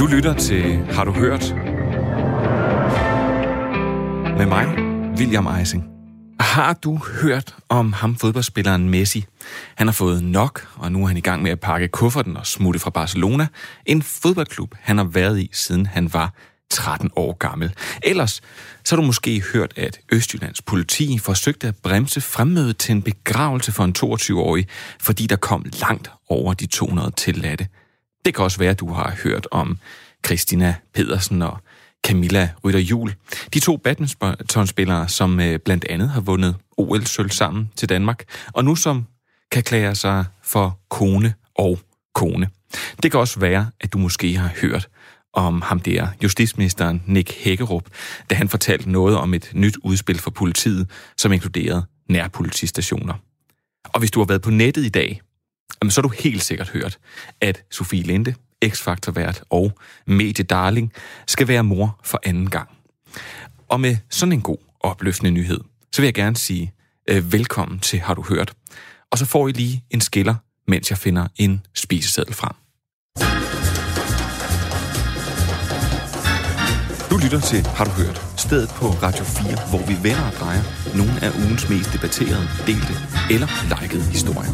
Du lytter til Har du hørt? Med mig, William Eising. Har du hørt om ham fodboldspilleren Messi? Han har fået nok, og nu er han i gang med at pakke kufferten og smutte fra Barcelona. En fodboldklub, han har været i, siden han var 13 år gammel. Ellers så har du måske hørt, at Østjyllands politi forsøgte at bremse fremmødet til en begravelse for en 22-årig, fordi der kom langt over de 200 tilladte. Det kan også være, at du har hørt om Christina Pedersen og Camilla Rytter Jul. De to badmintonspillere, som øh, blandt andet har vundet OL-sølv sammen til Danmark, og nu som kan klære sig for kone og kone. Det kan også være, at du måske har hørt om ham der, justitsministeren Nick Hækkerup, da han fortalte noget om et nyt udspil for politiet, som inkluderede nærpolitistationer. Og hvis du har været på nettet i dag, så har du helt sikkert hørt, at Sofie Linde, X-Factor-vært og mediedarling, skal være mor for anden gang. Og med sådan en god opløftende nyhed, så vil jeg gerne sige øh, velkommen til Har du hørt? Og så får I lige en skiller, mens jeg finder en spiseseddel frem. Du lytter til Har du hørt? Stedet på Radio 4, hvor vi vender og drejer nogle af ugens mest debatterede, delte eller likede historier.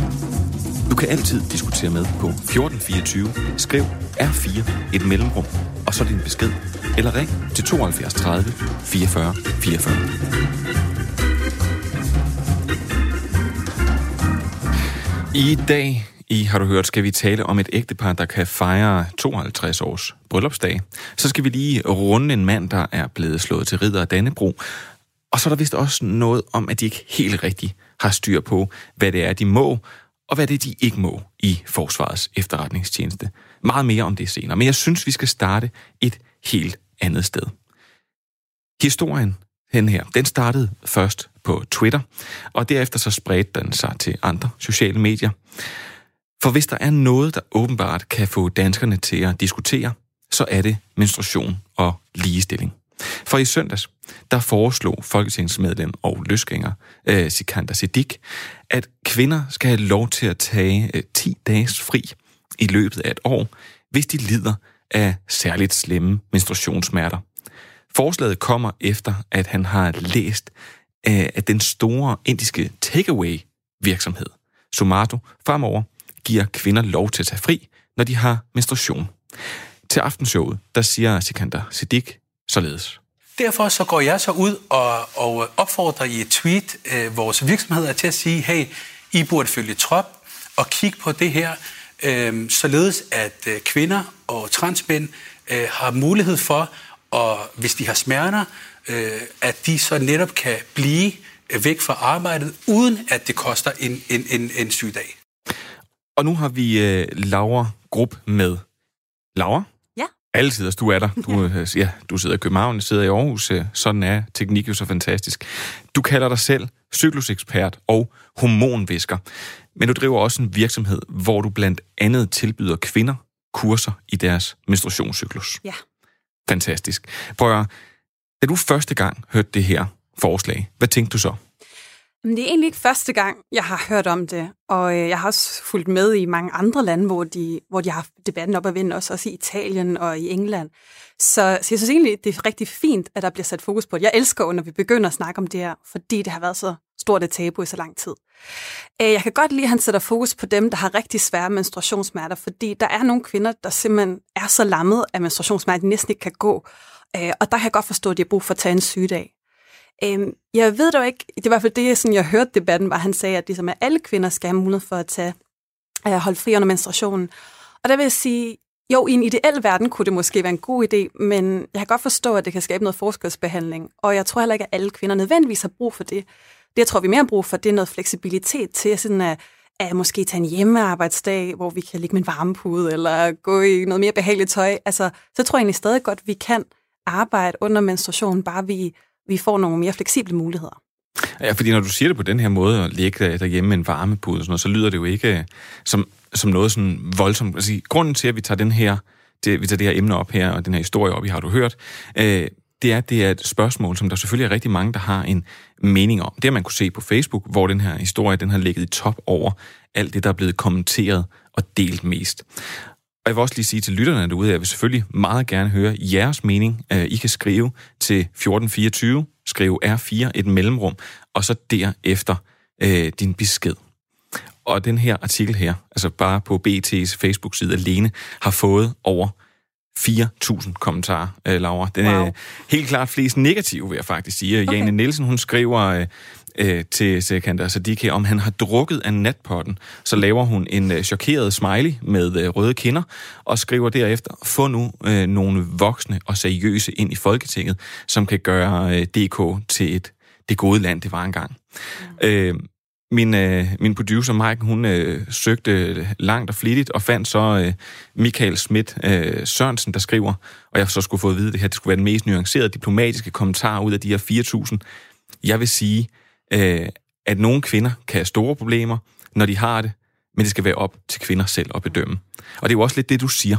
Du kan altid diskutere med på 1424. Skriv R4 et mellemrum, og så din besked. Eller ring til 72 30 44 44. I dag i Har du hørt, skal vi tale om et ægtepar, der kan fejre 52 års bryllupsdag. Så skal vi lige runde en mand, der er blevet slået til ridder af Dannebro. Og så er der vist også noget om, at de ikke helt rigtigt har styr på, hvad det er, de må, og hvad det er, de ikke må i Forsvarets efterretningstjeneste. Meget mere om det senere, men jeg synes, vi skal starte et helt andet sted. Historien den her, den startede først på Twitter, og derefter så spredte den sig til andre sociale medier. For hvis der er noget, der åbenbart kan få danskerne til at diskutere, så er det menstruation og ligestilling. For i søndags, der foreslog folketingsmedlem og løsgænger øh, Sikander Siddiq, at kvinder skal have lov til at tage øh, 10 dages fri i løbet af et år, hvis de lider af særligt slemme menstruationssmerter. Forslaget kommer efter, at han har læst, øh, at den store indiske takeaway virksomhed, Somato, fremover giver kvinder lov til at tage fri, når de har menstruation. Til aftenshowet, der siger Sikander Siddiq således. Derfor så går jeg så ud og, og opfordrer i et tweet øh, vores virksomheder til at sige, hey, I burde følge trop og kigge på det her, øh, således at øh, kvinder og transmænd øh, har mulighed for, og hvis de har smerter, øh, at de så netop kan blive væk fra arbejdet, uden at det koster en, en, en, en sygdag. Og nu har vi øh, Laura Grupp med. Laura? Ja. Altid, du er der. Du, øh, ja, du sidder i København, sidder i Aarhus. øh, Sådan er teknik jo så fantastisk. Du kalder dig selv cyklusekspert og hormonvisker. Men du driver også en virksomhed, hvor du blandt andet tilbyder kvinder kurser i deres menstruationscyklus. Ja. Fantastisk. Prøv at, da du første gang hørte det her forslag, hvad tænkte du så? Men det er egentlig ikke første gang, jeg har hørt om det, og øh, jeg har også fulgt med i mange andre lande, hvor de, hvor de har haft debatten op at vinde, også, også i Italien og i England. Så, så jeg synes egentlig, det er rigtig fint, at der bliver sat fokus på det. Jeg elsker jo, når vi begynder at snakke om det her, fordi det har været så stort et tabu i så lang tid. Øh, jeg kan godt lide, at han sætter fokus på dem, der har rigtig svære menstruationssmerter, fordi der er nogle kvinder, der simpelthen er så lammet af menstruationssmerter, at de næsten ikke kan gå. Øh, og der kan jeg godt forstå, at de har brug for at tage en sygedag. Øhm, jeg ved dog ikke, det var i hvert fald det, sådan, jeg hørte debatten, var, han sagde, at, ligesom, at alle kvinder skal have mulighed for at tage, øh, holde fri under menstruationen. Og der vil jeg sige, jo, i en ideel verden kunne det måske være en god idé, men jeg kan godt forstå, at det kan skabe noget forskelsbehandling, og jeg tror heller ikke, at alle kvinder nødvendigvis har brug for det. Det, jeg tror, vi mere har brug for, det er noget fleksibilitet til sådan at, at måske tage en hjemmearbejdsdag, hvor vi kan ligge med en varmepude, eller gå i noget mere behageligt tøj. Altså, så tror jeg egentlig stadig godt, vi kan arbejde under menstruation, bare vi vi får nogle mere fleksible muligheder. Ja, fordi når du siger det på den her måde, at ligge derhjemme med en varmepude og sådan noget, så lyder det jo ikke øh, som, som noget sådan voldsomt. Altså, grunden til, at vi tager den her, det, vi tager det her emne op her, og den her historie op, vi har du hørt, øh, det er, det er et spørgsmål, som der selvfølgelig er rigtig mange, der har en mening om. Det har man kunne se på Facebook, hvor den her historie, den har ligget i top over alt det, der er blevet kommenteret og delt mest. Og jeg vil også lige sige til lytterne derude, at jeg vil selvfølgelig meget gerne høre jeres mening. Øh, I kan skrive til 1424, skrive R4, et mellemrum, og så derefter øh, din besked. Og den her artikel her, altså bare på BT's Facebook-side alene, har fået over 4.000 kommentarer, øh, Laura. Den er wow. helt klart flest negative, vil jeg faktisk sige. Okay. Jane Nielsen, hun skriver øh, øh, til Sekander Sadiki, om han har drukket af natpotten. Så laver hun en øh, chokeret smiley med øh, røde kinder, og skriver derefter, få nu øh, nogle voksne og seriøse ind i Folketinget, som kan gøre øh, DK til et det gode land, det var engang. Mm. Øh, min, øh, min producer Mike, hun øh, søgte langt og flittigt og fandt så øh, Michael Schmidt øh, Sørensen, der skriver, og jeg så skulle få at vide, det her det skulle være den mest nuancerede diplomatiske kommentar ud af de her 4.000. Jeg vil sige, øh, at nogle kvinder kan have store problemer, når de har det, men det skal være op til kvinder selv at bedømme. Og det er jo også lidt det, du siger.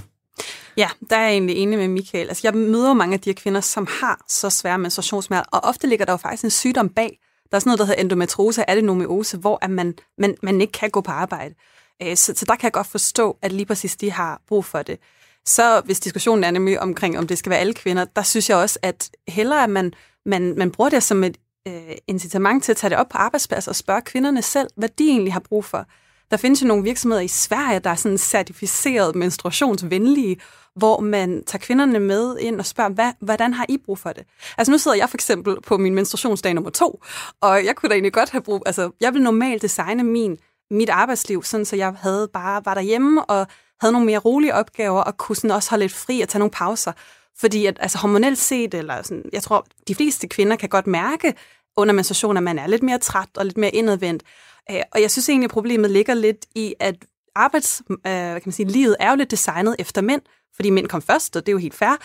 Ja, der er jeg egentlig enig med Michael. Altså, jeg møder mange af de her kvinder, som har så svære menstruationssmerter, og ofte ligger der jo faktisk en sygdom bag, der er sådan noget, der hedder endometriose, adenomiose, hvor at man, man, man ikke kan gå på arbejde. Øh, så, så der kan jeg godt forstå, at lige præcis de har brug for det. Så hvis diskussionen er nemlig omkring, om det skal være alle kvinder, der synes jeg også, at hellere at man, man, man bruger det som et øh, incitament til at tage det op på arbejdspladser og spørge kvinderne selv, hvad de egentlig har brug for. Der findes jo nogle virksomheder i Sverige, der er sådan certificeret menstruationsvenlige, hvor man tager kvinderne med ind og spørger, hvad, hvordan har I brug for det? Altså nu sidder jeg for eksempel på min menstruationsdag nummer to, og jeg kunne da egentlig godt have brug, altså jeg vil normalt designe min, mit arbejdsliv, sådan så jeg havde bare var derhjemme og havde nogle mere rolige opgaver, og kunne sådan også holde lidt fri og tage nogle pauser. Fordi at, altså hormonelt set, eller sådan, jeg tror, de fleste kvinder kan godt mærke under menstruation, at man er lidt mere træt og lidt mere indadvendt. Øh, og jeg synes egentlig, at problemet ligger lidt i, at arbejds, øh, kan man sige, livet er jo lidt designet efter mænd, fordi mænd kom først, og det er jo helt fair.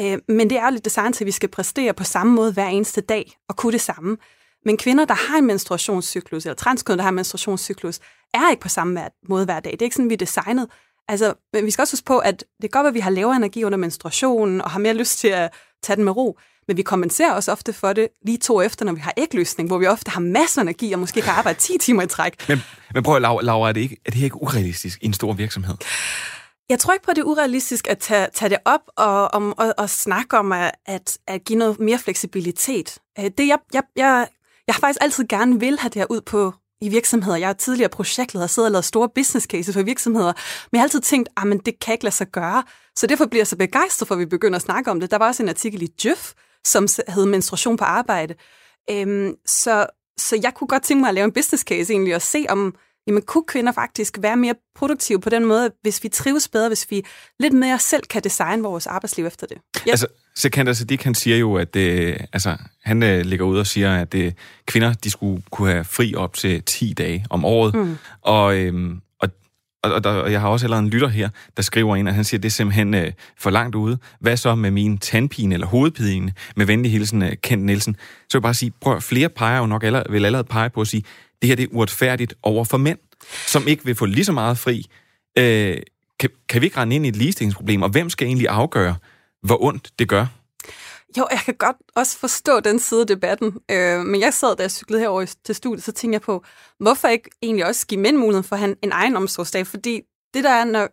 Øh, men det er jo lidt designet til, at vi skal præstere på samme måde hver eneste dag og kunne det samme. Men kvinder, der har en menstruationscyklus, eller transkønnede, der har en menstruationscyklus, er ikke på samme måde hver dag. Det er ikke sådan, vi er designet. Altså, men vi skal også huske på, at det er godt at vi har lavere energi under menstruationen, og har mere lyst til at tage den med ro. Men vi kompenserer også ofte for det lige to efter, når vi har ægløsning, hvor vi ofte har masser af energi og måske kan arbejde 10 timer i træk. Men, men prøv at Laura, Laura er, det ikke, er det ikke urealistisk i en stor virksomhed? Jeg tror ikke på, at det er urealistisk at tage, tage det op og, om, og, og snakke om at, at, at give noget mere fleksibilitet. Øh, det, jeg, jeg, jeg, jeg har faktisk altid gerne vil have det her ud på i virksomheder. Jeg er tidligere projektleder og siddet og lavet store business cases for virksomheder, men jeg har altid tænkt, at ah, det kan ikke lade sig gøre. Så derfor bliver jeg så begejstret for, at vi begynder at snakke om det. Der var også en artikel i Djøf, som hed menstruation på arbejde. Øhm, så, så jeg kunne godt tænke mig at lave en business case egentlig, og se om, jamen kunne kvinder faktisk være mere produktive på den måde, hvis vi trives bedre, hvis vi lidt mere selv kan designe vores arbejdsliv efter det. Yep. Altså, Sekander Sadiq, han siger jo, at det, altså, han øh, ligger ud og siger, at det, kvinder de skulle kunne have fri op til 10 dage om året. Mm. Og, øhm, og, og, der, og jeg har også allerede en lytter her, der skriver ind, at han siger, at det er simpelthen øh, for langt ude. Hvad så med min tandpine eller hovedpine? Med venlig hilsen, øh, Kent Nielsen. Så vil jeg bare sige, prøv, flere peger jo nok allerede, vil allerede pege på at sige, det her det er uretfærdigt over for mænd, som ikke vil få lige så meget fri. Øh, kan, kan vi ikke rende ind i et ligestillingsproblem? Og hvem skal egentlig afgøre, hvor ondt det gør? Jo, jeg kan godt også forstå den side af debatten, øh, men jeg sad, da jeg cyklede herover til studiet, så tænkte jeg på, hvorfor ikke egentlig også give mænd muligheden for at have en egen omsorgsdag? Fordi det der er, når,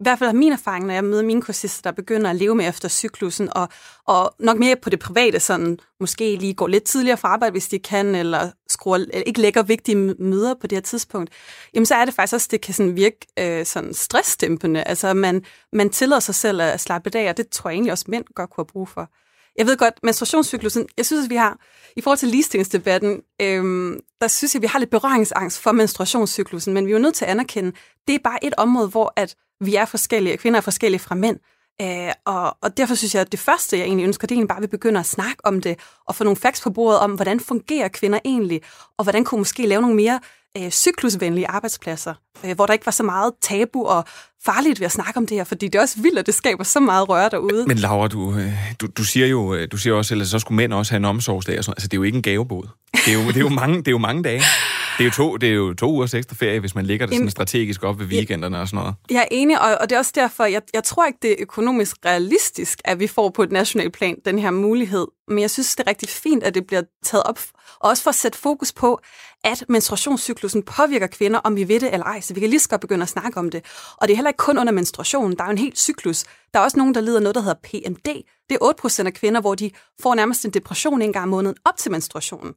i hvert fald er min erfaring, når jeg møder mine kursister, der begynder at leve med efter cyklusen, og, og nok mere på det private, sådan måske lige går lidt tidligere fra arbejde, hvis de kan, eller skruer, eller ikke lægger vigtige møder på det her tidspunkt, jamen så er det faktisk også, det kan sådan virke øh, sådan stressdæmpende. Altså man, man tillader sig selv at slappe af, og det tror jeg egentlig også mænd godt kunne have brug for. Jeg ved godt, menstruationscyklusen, jeg synes, at vi har, i forhold til ligestillingsdebatten, øhm, der synes jeg, at vi har lidt berøringsangst for menstruationscyklusen, men vi er jo nødt til at anerkende, det er bare et område, hvor at vi er forskellige, kvinder er forskellige fra mænd. Øh, og, og derfor synes jeg, at det første, jeg egentlig ønsker, det er egentlig bare, at vi begynder at snakke om det, og få nogle facts på bordet om, hvordan fungerer kvinder egentlig, og hvordan kunne måske lave nogle mere øh, cyklusvenlige arbejdspladser, øh, hvor der ikke var så meget tabu og farligt ved at snakke om det her, fordi det er også vildt, at det skaber så meget røre derude. Men Laura, du, øh, du, du siger jo øh, du siger også, at så skulle mænd også have en omsorgsdag. Og sådan. Altså, det er jo ikke en gavebod. Det er jo, det er jo, mange, det er jo mange dage. Er, jo to, det er jo to ugers ekstra ferie, hvis man ligger det sådan strategisk op ved weekenderne og sådan noget. Jeg er enig, og, og det er også derfor, jeg, jeg tror ikke, det er økonomisk realistisk, at vi får på et nationalt plan den her mulighed. Men jeg synes, det er rigtig fint, at det bliver taget op, og også for at sætte fokus på, at menstruationscyklusen påvirker kvinder, om vi ved det eller ej. Så vi kan lige så godt begynde at snakke om det. Og det er heller ikke kun under menstruationen. Der er jo en helt cyklus. Der er også nogen, der lider noget, der hedder PMD. Det er 8% af kvinder, hvor de får nærmest en depression en gang om måneden op til menstruationen.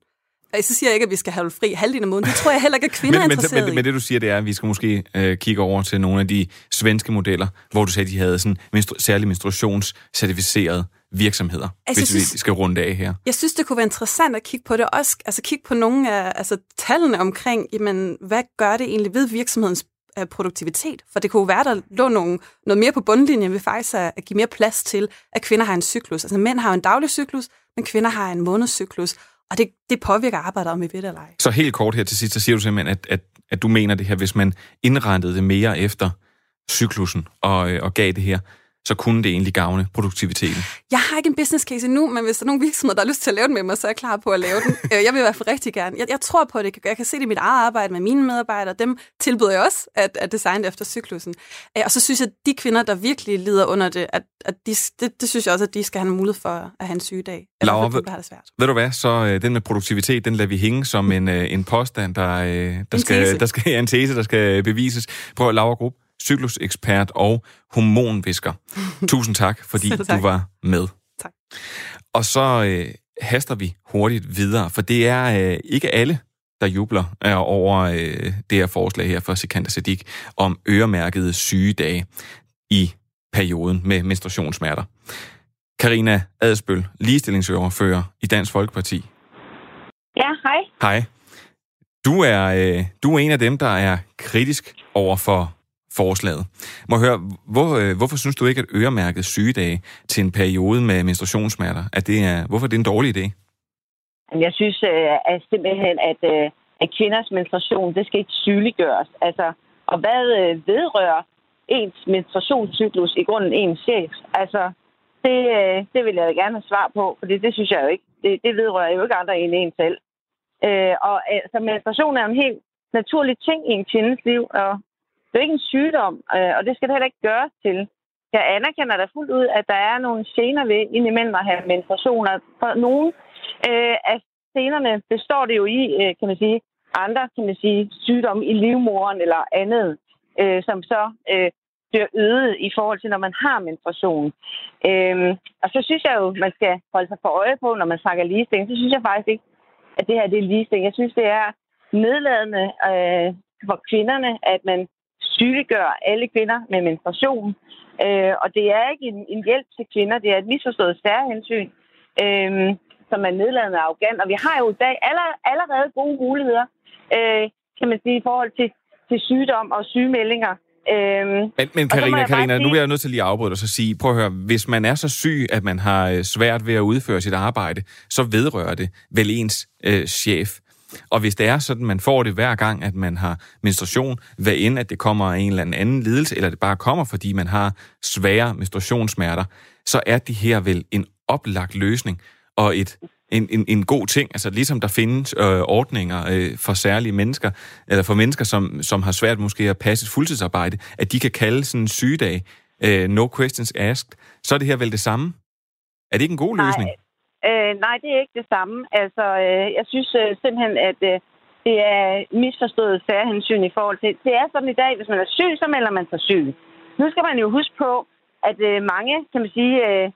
Så siger jeg ikke, at vi skal have fri halvdelen af måneden. Det tror jeg heller ikke, at kvinder men, er interesseret men, men, men det, du siger, det er, at vi skal måske øh, kigge over til nogle af de svenske modeller, hvor du sagde, at de havde sådan menstru- særlig menstruationscertificerede virksomheder, altså, hvis synes, vi skal runde af her. Jeg synes, det kunne være interessant at kigge på det, også altså kigge på nogle af altså, tallene omkring, jamen, hvad gør det egentlig ved virksomhedens øh, produktivitet? For det kunne være, der lå nogle, noget mere på bundlinjen ved faktisk at, at give mere plads til, at kvinder har en cyklus. Altså mænd har en daglig cyklus, men kvinder har en månedscyklus. Og det, det påvirker arbejdet, om vi ved det eller ej. Så helt kort her til sidst, så siger du simpelthen, at, at, at du mener det her, hvis man indrettede det mere efter cyklusen og, øh, og gav det her, så kunne det egentlig gavne produktiviteten. Jeg har ikke en business case endnu, men hvis der er nogle virksomheder, der har lyst til at lave den med mig, så er jeg klar på at lave den. Øh, jeg vil i hvert fald rigtig gerne. Jeg, jeg tror på det. Jeg kan se det i mit eget arbejde med mine medarbejdere. Dem tilbyder jeg også at, at designe efter cyklusen. Øh, og så synes jeg, at de kvinder, der virkelig lider under det, at, at de, det, det synes jeg også, at de skal have en mulighed for at have en sygedag. Laura, ved, det svært. ved du hvad, så øh, den med produktivitet, den lader vi hænge som en, en påstand, der, der, skal, der skal, ja, en tese, der skal bevises. Prøv at Laura Gruppe cyklusekspert og hormonvisker. Tusind tak, fordi tak. du var med. Tak. Og så øh, haster vi hurtigt videre, for det er øh, ikke alle, der jubler øh, over øh, det her forslag her fra Sikander Sadik om øremærkede sygedage i perioden med menstruationssmerter. Karina Adspøl, ligestillingsøverfører i Dansk Folkeparti. Ja, hej. Hej. Du er, øh, du er en af dem, der er kritisk over for forslaget. Må høre, hvor, øh, hvorfor synes du ikke, at øremærket sygedage til en periode med menstruationssmerter, at det er, hvorfor er det en dårlig idé? Jeg synes øh, at simpelthen, at, øh, at kvinders menstruation, det skal ikke sygeliggøres. Altså, og hvad øh, vedrører ens menstruationscyklus i grunden ens chef? Altså, det, øh, det vil jeg gerne have svar på, for det, det synes jeg jo ikke. Det, det vedrører jo ikke andre end en selv. Øh, og altså, menstruation er en helt naturlig ting i en kvindes liv, og det er ikke en sygdom, øh, og det skal det heller ikke gøres til. Jeg anerkender da fuldt ud, at der er nogle gener ved indimellem at have menstruationer. For nogle øh, af scenerne består det jo i, øh, kan man sige, andre kan man sige, sygdomme i livmoren eller andet, øh, som så øh, bliver øget i forhold til, når man har menstruation. Øhm, og så synes jeg jo, man skal holde sig for øje på, når man snakker ligestilling, så synes jeg faktisk ikke, at det her det er ligestilling. Jeg synes, det er nedladende øh, for kvinderne, at man sygeliggør alle kvinder med menstruation. Øh, og det er ikke en, en hjælp til kvinder, det er et misforstået særhensyn, øh, som er nedladende og arrogant. Og vi har jo i dag aller, allerede gode muligheder, øh, kan man sige, i forhold til, til sygdom og sygemeldinger. Øhm, men, men Karina, Karina, nu er jeg nødt til lige at afbryde dig og sige, prøv at høre, hvis man er så syg, at man har øh, svært ved at udføre sit arbejde, så vedrører det vel ens øh, chef. Og hvis det er sådan, man får det hver gang, at man har menstruation, hvad end at det kommer af en eller anden lidelse, eller det bare kommer, fordi man har svære menstruationssmerter, så er det her vel en oplagt løsning og et, en, en, en god ting. Altså ligesom der findes øh, ordninger øh, for særlige mennesker, eller for mennesker, som, som har svært måske at passe et fuldtidsarbejde, at de kan kalde sådan en sygedag, øh, no questions asked, så er det her vel det samme. Er det ikke en god Nej. Øh, nej, det er ikke det samme. Altså, øh, jeg synes øh, simpelthen, at øh, det er misforstået særhensyn i forhold til... Det er sådan i dag, hvis man er syg, så melder man sig syg. Nu skal man jo huske på, at øh, mange, kan man sige, øh,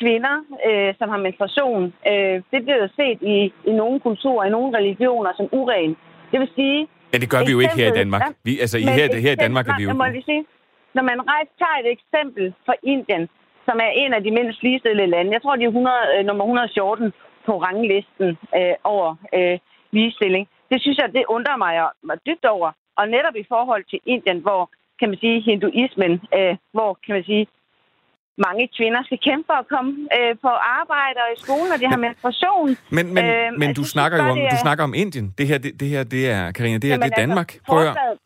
kvinder, øh, som har menstruation, øh, det bliver jo set i, i nogle kulturer, i nogle religioner som uren. Det vil sige... Men det gør vi jo ikke her i Danmark. Vi, altså, i her, her i Danmark er vi jo... Må jeg sige, når man rejser, tager et eksempel fra Indien, som er en af de mindst ligestillede lande. Jeg tror, de er 100, øh, nummer 114 på ranglisten øh, over øh, ligestilling. Det synes jeg, det undrer mig, mig dybt over. Og netop i forhold til Indien, hvor kan man sige, hinduismen, øh, hvor kan man sige, mange kvinder skal kæmpe for at komme øh, på arbejde og i skole, når de har menstruation. Men, men, øh, men du snakker jo om, er... du snakker om Indien. Det her, det, det her, det er, Karina, det her, Jamen, det er altså, Danmark. Altså, prøv at høre.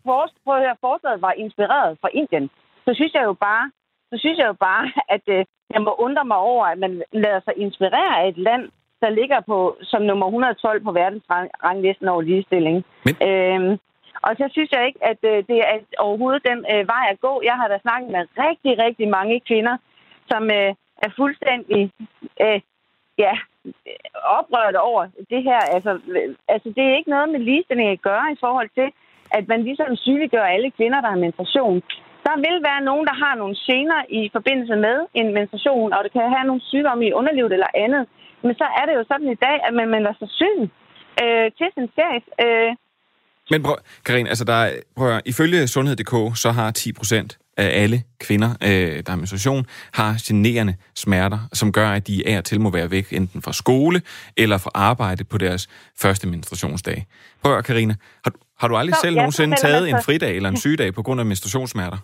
Prøv at høre, forslaget var inspireret fra Indien. Så synes jeg jo bare, så synes jeg jo bare, at øh, jeg må undre mig over, at man lader sig inspirere af et land, der ligger på som nummer 112 på verdensranglisten over ligestilling. Men... Øhm, og så synes jeg ikke, at øh, det er overhovedet den øh, vej at gå. Jeg har da snakket med rigtig, rigtig mange kvinder, som øh, er fuldstændig øh, ja, oprørt over det her. Altså, øh, altså, det er ikke noget med ligestilling at gøre i forhold til, at man ligesom sygeliggør alle kvinder, der har menstruation. Der vil være nogen, der har nogle gener i forbindelse med en menstruation, og det kan have nogle sygdomme i underlivet eller andet. Men så er det jo sådan i dag, at man melder sig syg øh, til sin chef. Øh, men prøv, Karin, altså der er, prøv at, ifølge Sundhed.dk, så har 10 procent af alle kvinder, øh, der har menstruation, har generende smerter, som gør, at de er til må være væk, enten fra skole eller fra arbejde på deres første menstruationsdag. Prøv at, Karina, har, har du aldrig så, selv ja, nogensinde taget en fridag eller en sygedag på grund af menstruationssmerter?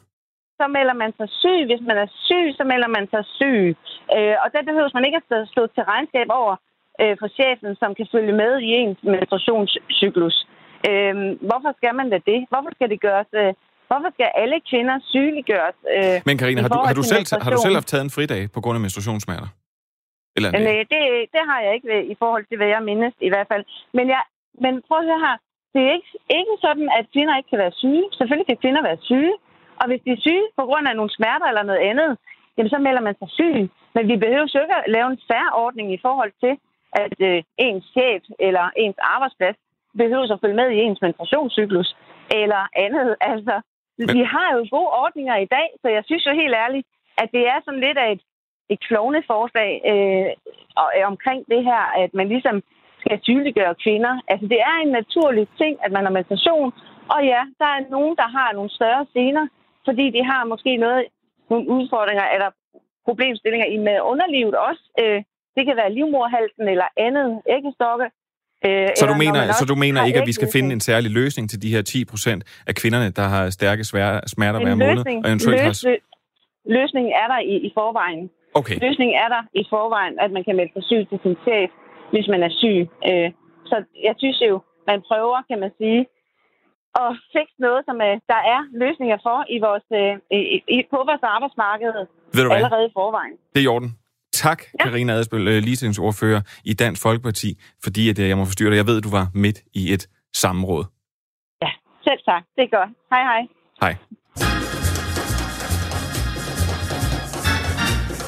Så melder man sig syg. Hvis man er syg, så melder man sig syg. Øh, og det behøver man ikke at stå til regnskab over øh, for chefen, som kan følge med i ens menstruationscyklus. Øh, hvorfor skal man da det? Hvorfor skal det gøres... Øh, hvorfor skal alle kvinder sygeliggøres? Øh, Men Karina, har du, har, du selv, har du selv haft taget en fridag på grund af menstruationssmerter? Eller Nej, det, det har jeg ikke i forhold til, hvad jeg mindes i hvert fald. Men, jeg, men prøv at høre her. Det er ikke, ikke sådan, at kvinder ikke kan være syge. Selvfølgelig kan kvinder være syge. Og hvis de er syge på grund af nogle smerter eller noget andet, jamen så melder man sig syg. Men vi behøver jo ikke at lave en færre ordning i forhold til, at øh, ens chef eller ens arbejdsplads behøver at følge med i ens menstruationscyklus eller andet. Altså, men... Vi har jo gode ordninger i dag, så jeg synes jo helt ærligt, at det er sådan lidt af et, et klovne forslag øh, øh omkring det her, at man ligesom skal tydeliggøre kvinder. Altså, det er en naturlig ting, at man har menstruation, og ja, der er nogen, der har nogle større scener, fordi de har måske noget, nogle udfordringer eller problemstillinger i med underlivet også. Øh, det kan være livmorhalsen eller andet æggestokke. Øh, så, du mener, så du mener ikke, at vi skal finde en særlig løsning til de her 10 procent af kvinderne, der har stærke smerter hver måned? Og eventuelt løs, har... Løsningen er der i, i forvejen. Okay. Løsningen er der i forvejen, at man kan melde sig syg til sin chef, hvis man er syg. Øh, så jeg synes jo, man prøver, kan man sige, at fikse noget, som øh, der er løsninger for i vores, øh, i, på vores arbejdsmarked allerede i forvejen. Det er i orden. Tak, ja. Karina Adspil, øh, ligestillingsordfører i Dansk Folkeparti, fordi at, øh, jeg må forstyrre dig. Jeg ved, at du var midt i et samråd. Ja, selv tak. Det er godt. Hej, hej. Hej.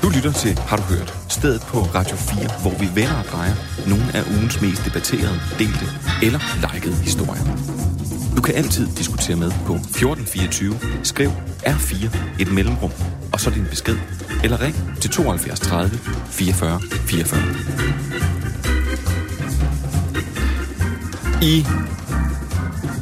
Du lytter til Har du hørt? Stedet på Radio 4, hvor vi vender og drejer nogle af ugens mest debatterede, delte eller likede historier. Du kan altid diskutere med på 1424. Skriv R4 et mellemrum, og så din besked eller ring til 72 30 44 44. I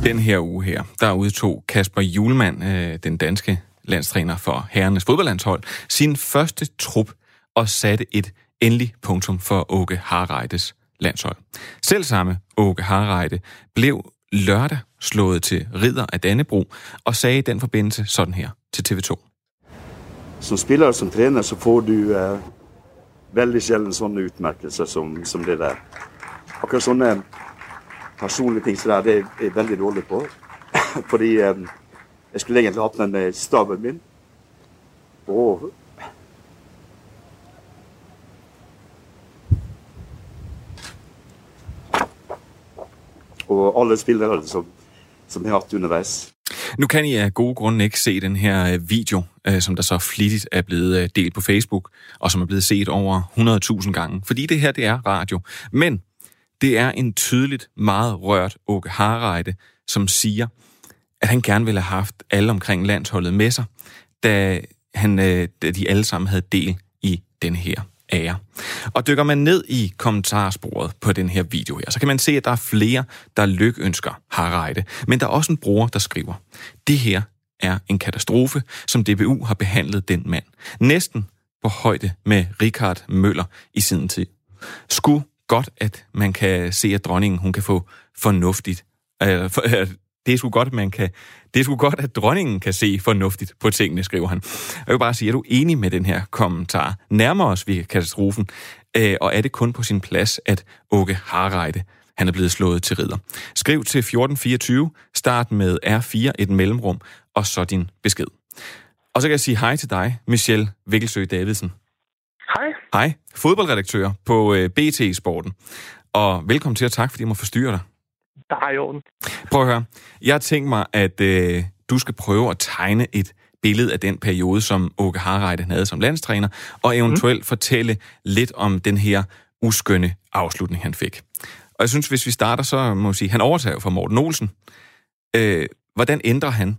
den her uge her, der udtog Kasper Julemand, øh, den danske landstræner for herrenes fodboldlandshold, sin første trup og satte et endelig punktum for Åke Harreides landshold. Selv samme Åke Harreide blev lørdag slået til ridder af Dannebro og sagde i den forbindelse sådan her til TV2 som spiller og som træner, så får du uh, veldig sjældent sådan utmerkelser som, som det der. Akkurat sånne øh, personlige ting så der, det er jeg veldig på. Fordi eh, jeg skulle egentlig åbne med staben min. Og og alle spillere som, som jeg har haft undervejs. Nu kan I af gode grunde ikke se den her øh, video, øh, som der så flittigt er blevet øh, delt på Facebook, og som er blevet set over 100.000 gange. Fordi det her, det er radio. Men det er en tydeligt meget rørt Åke Harreide, som siger, at han gerne ville have haft alle omkring landsholdet med sig, da, han, da de alle sammen havde del i den her ære. Og dykker man ned i kommentarsporet på den her video her, så kan man se, at der er flere, der lykønsker Harreide. Men der er også en bruger, der skriver, det her er en katastrofe, som DBU har behandlet den mand. Næsten på højde med Richard Møller i sin tid. Sku godt, at man kan se, at dronningen hun kan få fornuftigt, øh, for, øh, det er sgu godt, man kan, det er sgu godt, at dronningen kan se fornuftigt på tingene, skriver han. Jeg vil bare sige, er du enig med den her kommentar? Nærmer os vi katastrofen, øh, og er det kun på sin plads, at Åke Harreide han er blevet slået til ridder. Skriv til 1424, start med R4, et mellemrum, og så din besked. Og så kan jeg sige hej til dig, Michelle Vikkelsø Davidsen. Hej. Hej, fodboldredaktør på øh, BT Sporten. Og velkommen til, og tak fordi jeg må forstyrre dig. Er i orden. Prøv at høre. Jeg har tænkt mig, at øh, du skal prøve at tegne et billede af den periode, som Åke Harreide havde som landstræner, og eventuelt mm. fortælle lidt om den her uskønne afslutning, han fik. Og jeg synes, hvis vi starter, så må jeg sige, han overtager fra Morten Olsen. Øh, hvordan ændrer han,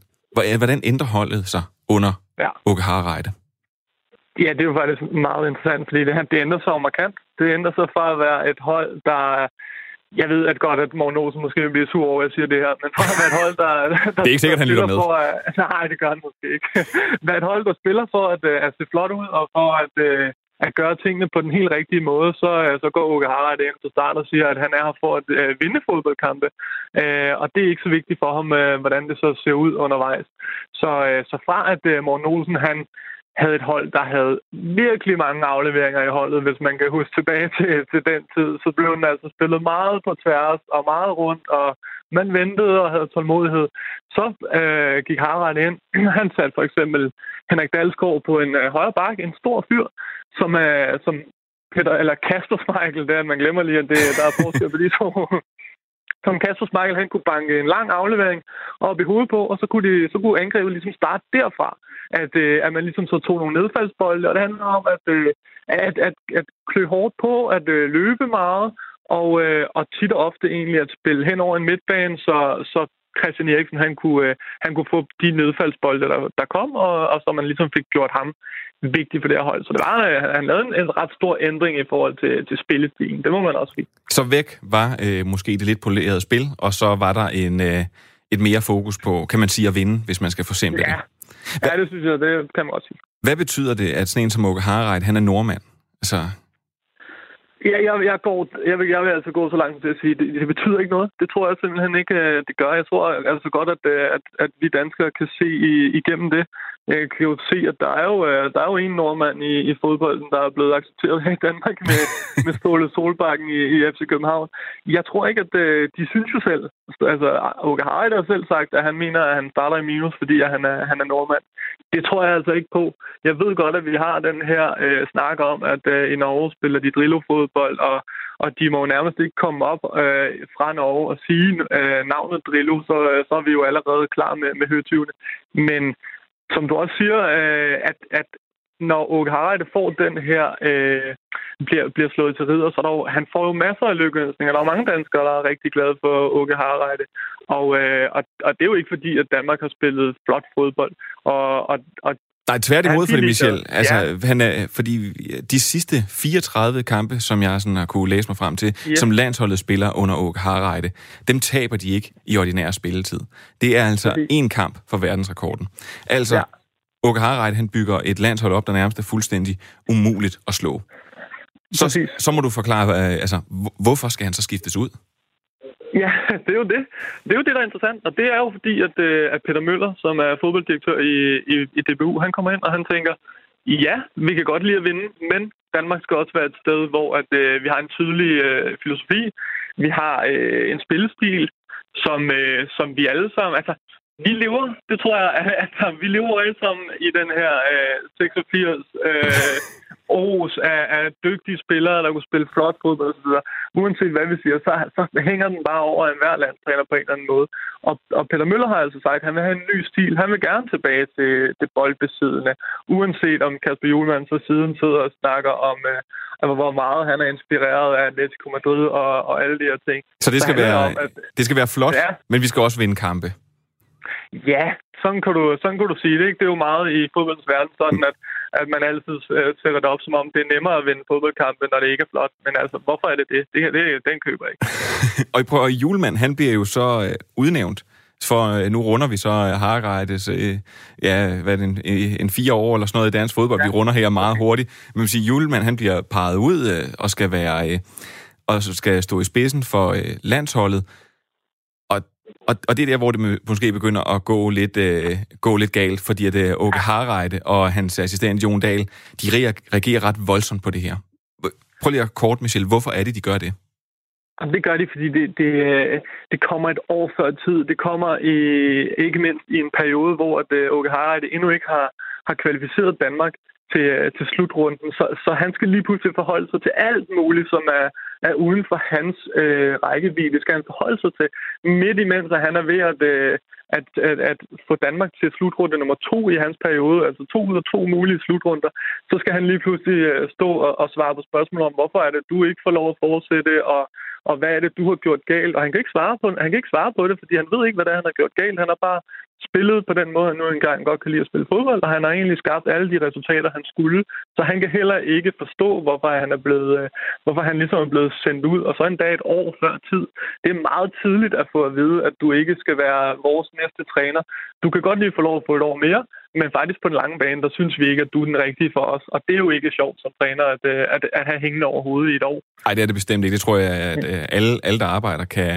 hvordan ændrer holdet sig under ja. Åke Harreide? Ja, det er jo faktisk meget interessant, fordi det, det ændrer sig markant. Det ændrer sig fra at være et hold, der... Jeg ved at godt, at Morten Olsen måske vil blive sur over, at jeg siger det her, men fra at være et hold, der... der det er ikke sikkert, han lytter med. For, at, nej, det gør han måske ikke. Men et hold, der spiller for at, at se flot ud, og for at, at gøre tingene på den helt rigtige måde, så, så går Uke Harald ind til start og siger, at han er her for at vinde fodboldkampe. Uh, og det er ikke så vigtigt for ham, hvordan det så ser ud undervejs. Så, så fra at uh, Morten Olsen, han havde et hold, der havde virkelig mange afleveringer i holdet, hvis man kan huske tilbage til, til den tid. Så blev den altså spillet meget på tværs og meget rundt, og man ventede og havde tålmodighed. Så øh, gik Harald ind. Han satte for eksempel Henrik Dalsgaard på en øh, højre bak, en stor fyr, som, øh, som Peter, eller Kasper Michael, det er, man glemmer lige, at det, der er forskel på de to. som Kasper Michael, han kunne banke en lang aflevering op i hovedet på, og så kunne, de, så kunne angrebet ligesom starte derfra. At, øh, at man ligesom så tog nogle nedfaldsbolde, og det handler om at, øh, at, at, at klø hårdt på, at øh, løbe meget, og, øh, og tit og ofte egentlig at spille hen over en midtbane, så, så Christian Eriksen han kunne, øh, han kunne få de nedfaldsbolde, der, der kom, og, og så man ligesom fik gjort ham vigtig for det her hold. Så det var, øh, han lavede en, en ret stor ændring i forhold til, til spillestilen. Det må man også sige. Så væk var øh, måske det lidt polerede spil, og så var der en, øh, et mere fokus på, kan man sige, at vinde, hvis man skal forsimple ja. det. Hva, ja, det synes jeg, det kan man også sige. Hvad betyder det, at sådan en som Åke Harreid, han er nordmand? Altså, Ja, jeg, jeg, går, jeg, vil, jeg vil altså gå så langt til at sige, det, det betyder ikke noget. Det tror jeg simpelthen ikke, øh, det gør. Jeg tror altså godt, at, øh, at, at vi danskere kan se igennem det. Jeg kan jo se, at der er jo, øh, der er jo en nordmand i, i fodbolden, der er blevet accepteret her i Danmark med, med Ståle Solbakken i, i FC København. Jeg tror ikke, at de synes jo selv, altså Åke Harald har selv sagt, at han mener, at han starter i minus, fordi at han er, han er nordmand. Det tror jeg altså ikke på. Jeg ved godt, at vi har den her øh, snak om, at øh, i Norge spiller de Drillo-fodbold, og, og de må jo nærmest ikke komme op øh, fra Norge og sige øh, navnet Drillo, så, så er vi jo allerede klar med, med høtyvene. Men som du også siger, øh, at, at når Åke Harald får den her, øh, bliver, bliver slået til ridder, så der jo, han får jo masser af lykkeønsninger. Der er mange danskere, der er rigtig glade for Åke Harald. Og, øh, og, og det er jo ikke fordi, at Danmark har spillet flot fodbold. Og, og, og Nej, tværtimod, fordi Michel, altså, ja. han er, fordi de sidste 34 kampe, som jeg sådan har kunne læse mig frem til, ja. som landsholdet spiller under Åke Harreide, dem taber de ikke i ordinær spilletid. Det er altså en kamp for verdensrekorden. Altså, ja. Åke Harreide, han bygger et landshold op, der nærmest er fuldstændig umuligt at slå. Så, så må du forklare, øh, altså, hvorfor skal han så skiftes ud? Ja, det er jo det. Det er jo det, der er interessant. Og det er jo fordi, at, øh, at Peter Møller, som er fodbolddirektør i, i, i DBU, han kommer ind, og han tænker, ja, vi kan godt lide at vinde, men Danmark skal også være et sted, hvor at, øh, vi har en tydelig øh, filosofi. Vi har øh, en spillestil, som, øh, som vi alle sammen... Altså, vi lever, det tror jeg, at, vi lever alle sammen i den her øh, 86 øh, års af, af dygtige spillere, der kunne spille flot fodbold osv. Uanset hvad vi siger, så, så hænger den bare over en hver landstræner på en eller anden måde. Og, og Peter Møller har altså sagt, at han vil have en ny stil. Han vil gerne tilbage til det boldbesiddende. Uanset om Kasper Juhlmann så siden sidder og snakker om, øh, hvor meget han er inspireret af Atletico Madrid og, og alle de her ting. Så det skal, så være, om, at, det skal være flot, ja. men vi skal også vinde kampe. Ja, sådan kan, du, sådan kan du sige det. Ikke? Det er jo meget i fodboldens verden sådan, at, at man altid øh, sætter det op, som om det er nemmere at vinde fodboldkampe, når det ikke er flot. Men altså, hvorfor er det det? Det, det den køber jeg ikke. og prøv, og Julemand, han bliver jo så øh, udnævnt for øh, nu runder vi så øh, Harreides, øh, ja, hvad det, en, en fire år eller sådan noget i dansk fodbold. Ja. Vi runder her meget hurtigt. Men man siger, Julemand, han bliver peget ud øh, og skal være, øh, og skal stå i spidsen for øh, landsholdet. Og, og det er der, hvor det måske begynder at gå lidt, øh, gå lidt galt, fordi at øh, Åke Harreide og hans assistent Jon Dahl, de reagerer ret voldsomt på det her. Prøv lige at kort, Michel, hvorfor er det, de gør det? Det gør de, fordi det, det, øh, det kommer et år før tid. Det kommer i, ikke mindst i en periode, hvor at, uh, Åke Harreide endnu ikke har, har kvalificeret Danmark til, øh, til slutrunden. Så, så han skal lige pludselig forholde sig til alt muligt, som er, er uden for hans øh, rækkevidde. Skal han forholde sig til midt imens, at han er ved at, øh, at, at, at få Danmark til slutrunde nummer to i hans periode, altså to ud af to mulige slutrunder, så skal han lige pludselig øh, stå og, og svare på spørgsmål om, hvorfor er det, du ikke får lov at fortsætte, og, og hvad er det, du har gjort galt? Og han kan ikke svare på, han kan ikke svare på det, fordi han ved ikke, hvad det er, han har gjort galt. Han har bare spillet på den måde, han nu engang godt kan lide at spille fodbold, og han har egentlig skabt alle de resultater, han skulle. Så han kan heller ikke forstå, hvorfor han er blevet, øh, hvorfor han ligesom er blevet sendt ud, og så en dag et år før tid. Det er meget tidligt at få at vide, at du ikke skal være vores næste træner. Du kan godt lige få lov at få et år mere, men faktisk på den lange bane, der synes vi ikke, at du er den rigtige for os. Og det er jo ikke sjovt som træner at, øh, at, at have hængende over hovedet i et år. Nej, det er det bestemt ikke. Det tror jeg, at øh, alle, alle der arbejder, kan,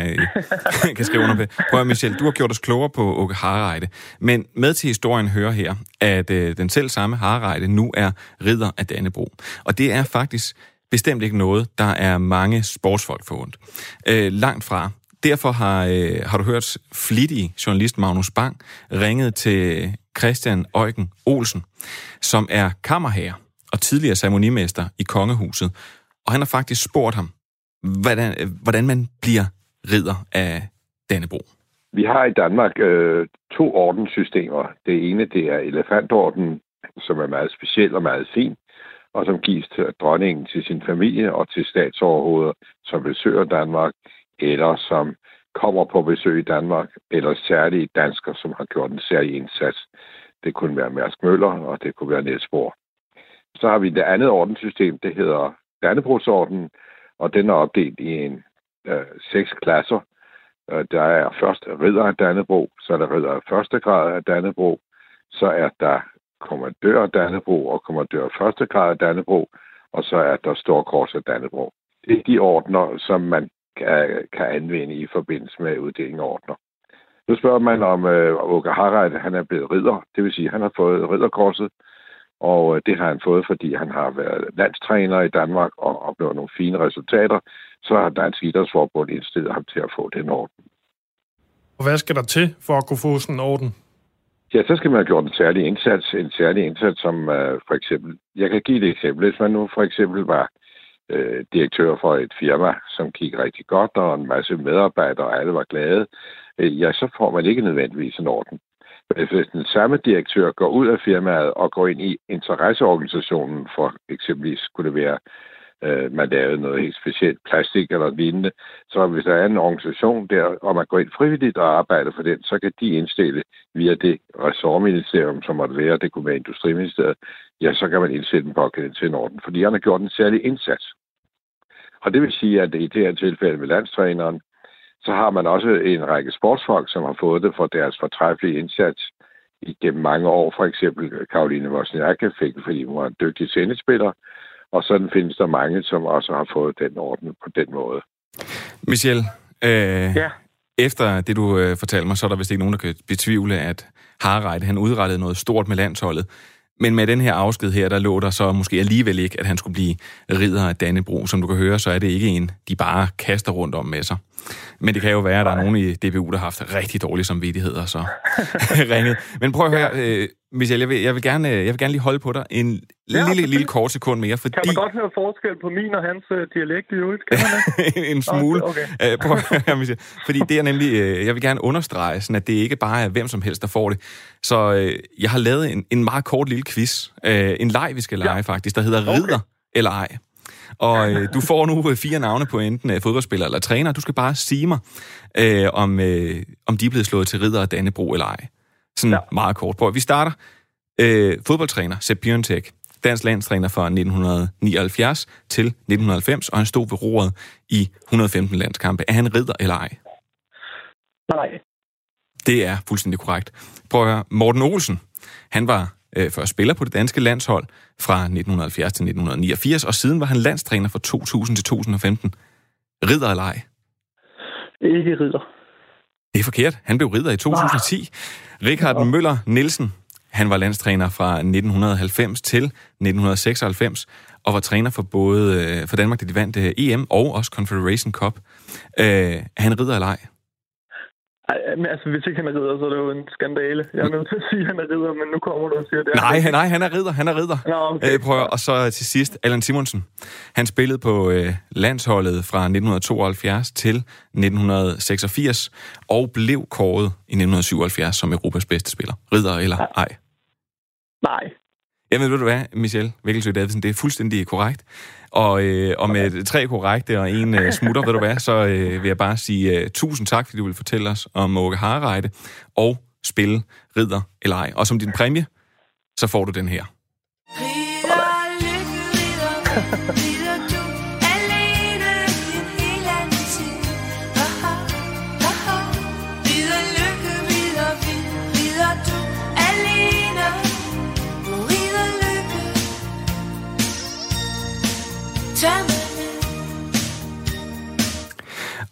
kan skrive under på. Prøv at Michel, du har gjort os klogere på Okahara Harreide. Men med til historien hører her, at øh, den selv samme Harreide nu er ridder af Dannebro. Og det er faktisk bestemt ikke noget, der er mange sportsfolk forundt. Øh, langt fra. Derfor har, øh, har du hørt flittig journalist Magnus Bang ringet til Christian Øjken Olsen, som er kammerherre og tidligere ceremonimester i kongehuset. Og han har faktisk spurgt ham, hvordan, øh, hvordan man bliver ridder af Dannebro. Vi har i Danmark øh, to ordenssystemer. Det ene det er elefantorden, som er meget speciel og meget fin, og som gives til dronningen til sin familie og til statsoverhoveder, som besøger Danmark, eller som kommer på besøg i Danmark, eller særlige danskere, som har gjort en særlig indsats. Det kunne være Mærsk Møller, og det kunne være Niels Bohr. Så har vi det andet ordenssystem, det hedder Dannebrogsordenen, og den er opdelt i en øh, seks klasser. Øh, der er først ridder af Dannebro, så er der ridder af første grad af Dannebro, så er der kommandør af Dannebro og kommandør af første grad af Dannebro, og så er der Storkors af Dannebro. Det er de ordner, som man kan, kan anvende i forbindelse med uddeling af ordner. Nu spørger man om øh, Åke Harald han er blevet ridder, det vil sige, at han har fået ridderkorset, og øh, det har han fået, fordi han har været landstræner i Danmark og opnået nogle fine resultater. Så har Dansk Idrætsforbund indstillet ham til at få den orden. Og hvad skal der til for at kunne få sådan en orden? Ja, så skal man have gjort en særlig indsats. En særlig indsats som uh, for eksempel... Jeg kan give et eksempel. Hvis man nu for eksempel var uh, direktør for et firma, som gik rigtig godt, og en masse medarbejdere, og alle var glade, uh, ja, så får man ikke nødvendigvis en orden. Hvis den samme direktør går ud af firmaet og går ind i interesseorganisationen, for eksempelvis skulle det være øh, man lavede noget helt specielt, plastik eller lignende. Så hvis der er en organisation der, og man går ind frivilligt og arbejder for den, så kan de indstille via det ressortministerium, som måtte være, det kunne være Industriministeriet, ja, så kan man indsætte den pågældende til en orden, fordi han har gjort en særlig indsats. Og det vil sige, at i det her tilfælde med landstræneren, så har man også en række sportsfolk, som har fået det for deres fortræffelige indsats igennem mange år. For eksempel Karoline Wozniak fik fordi hun var en dygtig tennisspiller, og sådan findes der mange, som også har fået den orden på den måde. Michel, øh, ja. efter det du øh, fortalte mig, så er der vist ikke nogen, der kan betvivle, at Harreide, han udrettede noget stort med landsholdet. Men med den her afsked her, der lå der så måske alligevel ikke, at han skulle blive ridder af Dannebro. Som du kan høre, så er det ikke en, de bare kaster rundt om med sig. Men det kan jo være, at der er nogen i DBU, der har haft rigtig dårlig samvittighed og så ringet. Men prøv at høre, øh, Michel, jeg vil, jeg, vil gerne, jeg vil gerne lige holde på dig en ja, lille, lille kort sekund mere, fordi... Kan man godt høre forskel på min og hans uh, dialekt i øvrigt? Kan man en smule. Okay. Uh, prøv at høre, Michel. Fordi det er nemlig... Uh, jeg vil gerne understrege, sådan at det ikke bare er hvem som helst, der får det. Så uh, jeg har lavet en, en meget kort lille quiz. Uh, en leg, vi skal lege ja. faktisk, der hedder okay. Ridder eller ej. Og øh, du får nu øh, fire navne på enten øh, fodboldspiller eller træner. Du skal bare sige mig, øh, om, øh, om de er blevet slået til ridder af Dannebro eller ej. Sådan ja. meget kort på. Vi starter. Øh, fodboldtræner Sepp Piontek. Dansk landstræner fra 1979 til 1990, og han stod ved roret i 115 landskampe. Er han ridder eller ej? Nej. Det er fuldstændig korrekt. Prøv at høre. Morten Olsen, han var øh, først spiller på det danske landshold fra 1970 til 1989, og siden var han landstræner fra 2000 til 2015. Ridder eller ej? Ikke ridder. Det er forkert. Han blev ridder i 2010. Ah. Richard ja. Møller Nielsen, han var landstræner fra 1990 til 1996, og var træner for både øh, for Danmark, da de vandt øh, EM og også Confederation Cup. Øh, han ridder eller ej? Ej, men altså, hvis ikke han er ridder, så er det jo en skandale. Jeg er nødt til at sige, at han er ridder, men nu kommer du og siger det. Nej, nej, han er ridder, han er ridder. Nå, okay. Øh, prøv, og så til sidst, Allan Simonsen. Han spillede på øh, landsholdet fra 1972 til 1986, og blev kåret i 1977 som Europas bedste spiller. Ridder eller ej? Nej. Jamen, ved du hvad, Michel Vikkelsø Davidsen, det er fuldstændig korrekt. Og, øh, og med tre korrekte og en øh, smutter, ved du hvad, så øh, vil jeg bare sige øh, tusind tak, fordi du vil fortælle os om Åke Harreide og spille ridder eller ej. Og som din præmie, så får du den her.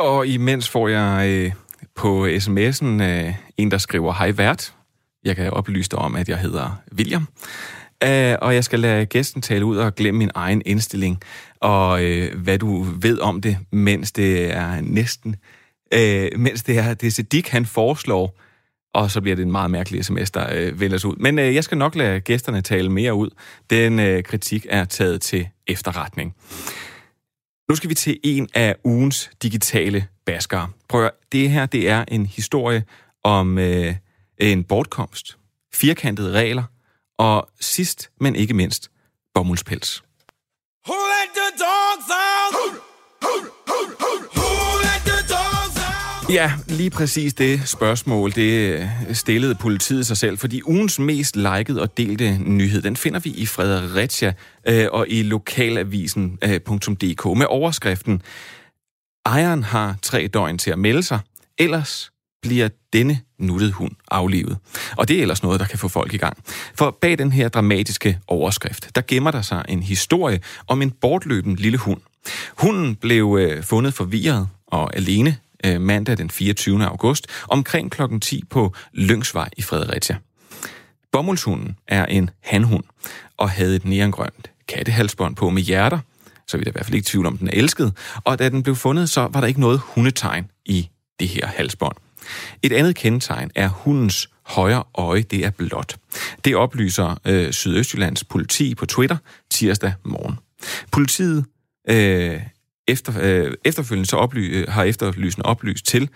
Og imens får jeg øh, på sms'en øh, en, der skriver, hej vært. Jeg kan oplyse dig om, at jeg hedder William. Uh, og jeg skal lade gæsten tale ud og glemme min egen indstilling, og øh, hvad du ved om det, mens det er næsten, øh, mens det er, det er Sedik, han foreslår, og så bliver det en meget mærkelig sms, der øh, vælges ud. Men øh, jeg skal nok lade gæsterne tale mere ud. Den øh, kritik er taget til efterretning. Nu skal vi til en af ugens digitale baskere. Prøv at, det her det er en historie om øh, en bortkomst, firkantede regler, og sidst, men ikke mindst, bomuldspels. Who let the dogs out? Who Ja, lige præcis det spørgsmål, det øh, stillede politiet sig selv, fordi ugens mest likede og delte nyhed, den finder vi i Fredericia øh, og i lokalavisen.dk øh, med overskriften Ejeren har tre døgn til at melde sig, ellers bliver denne nuttede hund aflivet. Og det er ellers noget, der kan få folk i gang. For bag den her dramatiske overskrift, der gemmer der sig en historie om en bortløben lille hund. Hunden blev øh, fundet forvirret og alene øh, mandag den 24. august omkring klokken 10 på Lyngsvej i Fredericia. Bomuldshunden er en hanhund og havde et neongrønt kattehalsbånd på med hjerter, så vi er i hvert fald ikke i tvivl om, den er elsket. Og da den blev fundet, så var der ikke noget hundetegn i det her halsbånd. Et andet kendetegn er hundens højre øje, det er blåt. Det oplyser øh, Sydøstjyllands politi på Twitter tirsdag morgen. Politiet øh, efter, øh, efterfølgende så oply, øh, har efterlysende oplyst til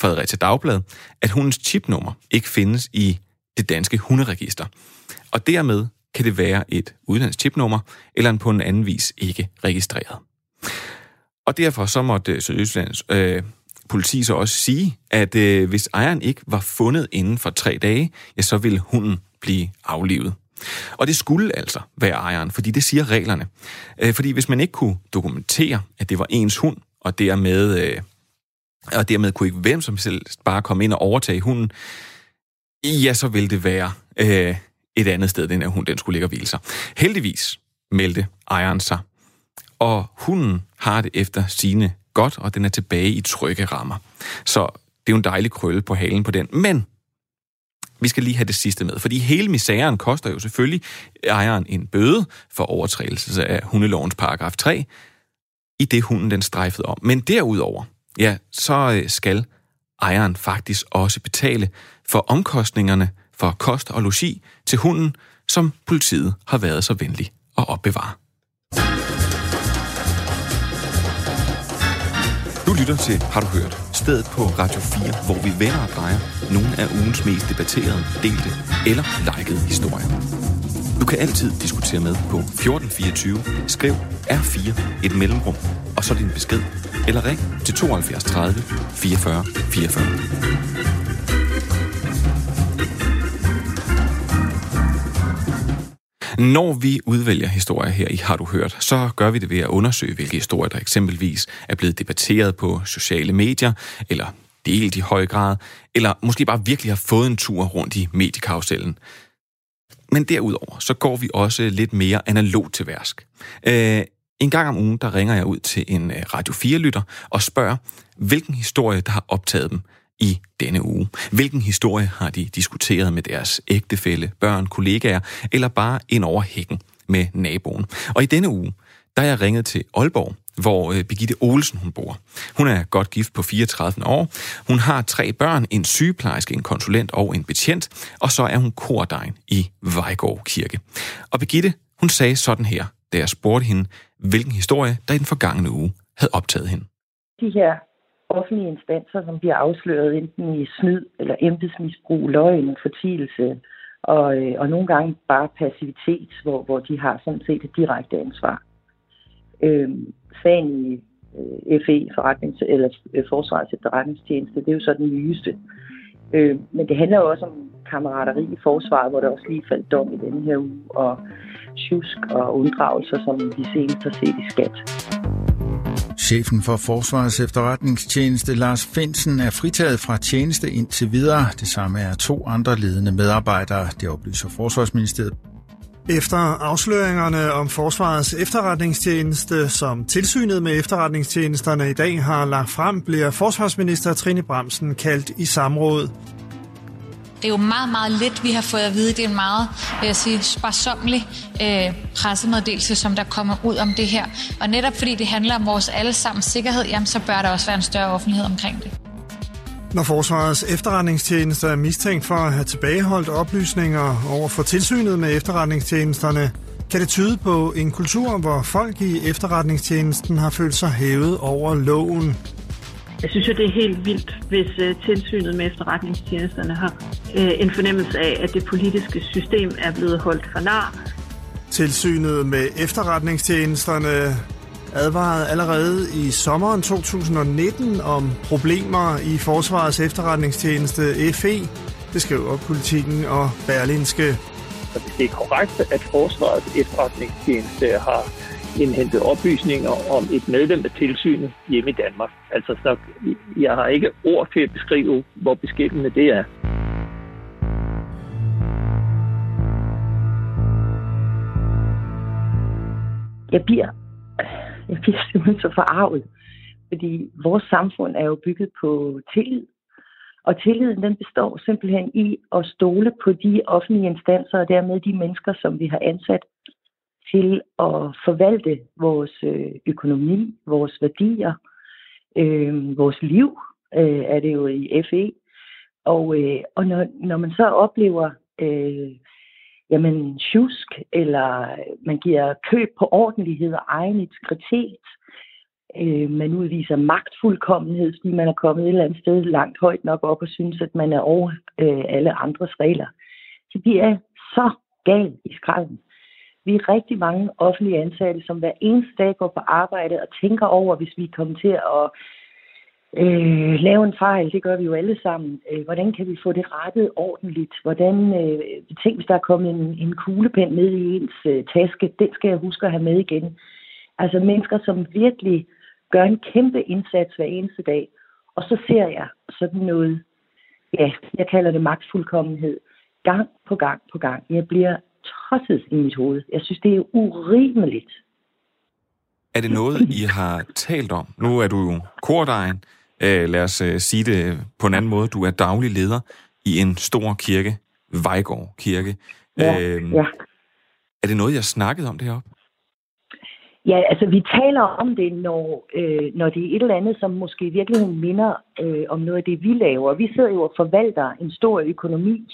Fredericia Dagblad, at hundens chipnummer ikke findes i det danske hunderegister. Og dermed kan det være et udenlandsk chipnummer, eller en på en anden vis ikke registreret. Og derfor så måtte øh, Sydøstlands øh, politi så også sige, at øh, hvis ejeren ikke var fundet inden for tre dage, ja, så ville hunden blive aflivet. Og det skulle altså være ejeren, fordi det siger reglerne. Øh, fordi hvis man ikke kunne dokumentere, at det var ens hund, og dermed, øh, og dermed kunne ikke hvem som helst bare komme ind og overtage hunden, ja, så ville det være øh, et andet sted, den her hund den skulle ligge og hvile sig. Heldigvis meldte ejeren sig, og hunden har det efter sine godt, og den er tilbage i trygge rammer. Så det er jo en dejlig krølle på halen på den. Men vi skal lige have det sidste med, fordi hele misæren koster jo selvfølgelig ejeren en bøde for overtrædelse af hundelovens paragraf 3, i det hunden den strejfede om. Men derudover, ja, så øh, skal ejeren faktisk også betale for omkostningerne for kost og logi til hunden, som politiet har været så venlig at opbevare. Du lytter til Har du hørt? Stedet på Radio 4, hvor vi vender og drejer nogle af ugens mest debatterede, delte eller likede historier. Du kan altid diskutere med på 1424. Skriv R4 et mellemrum, og så din besked. Eller ring til 72 30 44 44. Når vi udvælger historier her i Har du hørt, så gør vi det ved at undersøge, hvilke historier der eksempelvis er blevet debatteret på sociale medier, eller delt i høj grad, eller måske bare virkelig har fået en tur rundt i mediekarusellen. Men derudover, så går vi også lidt mere analogt til værsk. Øh, en gang om ugen, der ringer jeg ud til en øh, Radio 4-lytter og spørger, hvilken historie, der har optaget dem i denne uge. Hvilken historie har de diskuteret med deres ægtefælle, børn, kollegaer, eller bare ind over hækken med naboen? Og i denne uge, der er jeg ringet til Aalborg hvor øh, Birgitte Olsen hun bor. Hun er godt gift på 34 år. Hun har tre børn, en sygeplejerske, en konsulent og en betjent, og så er hun kordegn i Vejgaard Kirke. Og Birgitte, hun sagde sådan her, da jeg spurgte hende, hvilken historie, der i den forgangne uge havde optaget hende. De her offentlige instanser, som bliver afsløret enten i snyd eller embedsmisbrug, løgn, fortielse, og, øh, og nogle gange bare passivitet, hvor, hvor de har sådan set et direkte ansvar. Øh, sagen i øh, FE, forretnings, eller øh, Forsvarets efterretningstjeneste, det er jo så den nyeste. Øh, men det handler jo også om kammerateri i forsvaret, hvor der også lige faldt dom i denne her uge, og tjusk og unddragelser, som vi senest har set i skat. Chefen for Forsvarets efterretningstjeneste, Lars Finsen, er fritaget fra tjeneste indtil videre. Det samme er to andre ledende medarbejdere, det oplyser Forsvarsministeriet. Efter afsløringerne om Forsvarets efterretningstjeneste, som tilsynet med efterretningstjenesterne i dag har lagt frem, bliver forsvarsminister Trine Bremsen kaldt i samråd. Det er jo meget, meget lidt, vi har fået at vide. Det er en meget, vil jeg sige, sparsomlig øh, pressemeddelelse, som der kommer ud om det her. Og netop fordi det handler om vores allesammens sikkerhed, jamen, så bør der også være en større offentlighed omkring det. Når Forsvarets efterretningstjenester er mistænkt for at have tilbageholdt oplysninger over for tilsynet med efterretningstjenesterne, kan det tyde på en kultur, hvor folk i efterretningstjenesten har følt sig hævet over loven. Jeg synes jo, det er helt vildt, hvis uh, tilsynet med efterretningstjenesterne har uh, en fornemmelse af, at det politiske system er blevet holdt for nar. Tilsynet med efterretningstjenesterne advarede allerede i sommeren 2019 om problemer i Forsvarets efterretningstjeneste FE. Det skriver politikken og Berlinske. Så hvis det er korrekt, at Forsvarets efterretningstjeneste har indhentet oplysninger om et medlem af tilsynet hjemme i Danmark. Altså, så jeg har ikke ord til at beskrive, hvor beskæmmende det er. Jeg bliver, jeg bliver simpelthen så forarvet, fordi vores samfund er jo bygget på tillid. Og tilliden den består simpelthen i at stole på de offentlige instanser og dermed de mennesker, som vi har ansat til at forvalte vores øh, økonomi, vores værdier, øh, vores liv, øh, er det jo i FE. Og, øh, og når, når man så oplever øh, jamen, tjusk, eller man giver køb på ordentlighed og egen integritet, øh, man udviser magtfuldkommenhed, fordi man er kommet et eller andet sted langt højt nok op og synes, at man er over øh, alle andres regler, så bliver jeg så gal i skralden. Vi er rigtig mange offentlige ansatte, som hver eneste dag går på arbejde og tænker over, hvis vi kommer til at øh, lave en fejl. Det gør vi jo alle sammen. Øh, hvordan kan vi få det rettet ordentligt? Hvordan, øh, tænk, hvis der er kommet en, en kuglepen ned i ens øh, taske, den skal jeg huske at have med igen. Altså mennesker, som virkelig gør en kæmpe indsats hver eneste dag. Og så ser jeg sådan noget, ja, jeg kalder det magtfuldkommenhed, gang på gang på gang. Jeg bliver tosset i mit hoved. Jeg synes, det er urimeligt. Er det noget, I har talt om? Nu er du jo kordejen. Øh, lad os uh, sige det på en anden måde. Du er daglig leder i en stor kirke, Vejgaard Kirke. Ja, øh, ja. Er det noget, jeg har snakket om det heroppe? Ja, altså vi taler om det, når, øh, når det er et eller andet, som måske i virkeligheden minder øh, om noget af det, vi laver. Vi sidder jo og forvalter en stor økonomi.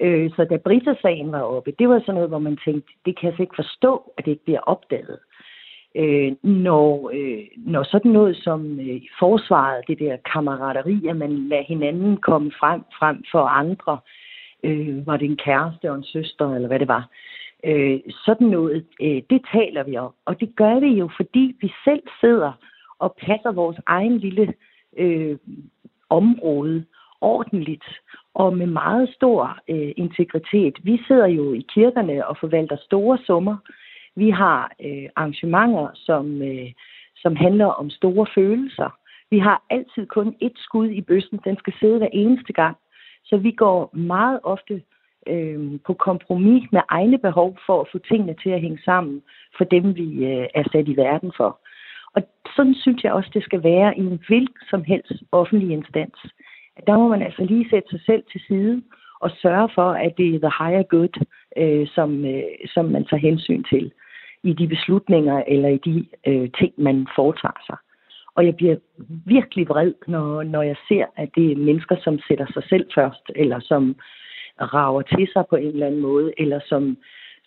Øh, så da Brita-sagen var oppe, det var sådan noget, hvor man tænkte, det kan jeg altså ikke forstå, at det ikke bliver opdaget. Øh, når, øh, når sådan noget som øh, forsvaret, det der kammerateri, at man lader hinanden komme frem, frem for andre, øh, var det en kæreste og en søster, eller hvad det var, øh, sådan noget, øh, det taler vi om. Og det gør vi jo, fordi vi selv sidder og passer vores egen lille øh, område ordentligt og med meget stor øh, integritet. Vi sidder jo i kirkerne og forvalter store summer. Vi har øh, arrangementer, som, øh, som handler om store følelser. Vi har altid kun et skud i bøssen. Den skal sidde hver eneste gang. Så vi går meget ofte øh, på kompromis med egne behov for at få tingene til at hænge sammen for dem, vi øh, er sat i verden for. Og sådan synes jeg også, det skal være i en hvilken som helst offentlig instans der må man altså lige sætte sig selv til side og sørge for, at det er the higher good, øh, som, øh, som man tager hensyn til. i de beslutninger eller i de øh, ting, man foretager sig. Og jeg bliver virkelig vred, når, når jeg ser, at det er mennesker, som sætter sig selv først, eller som rager til sig på en eller anden måde, eller som,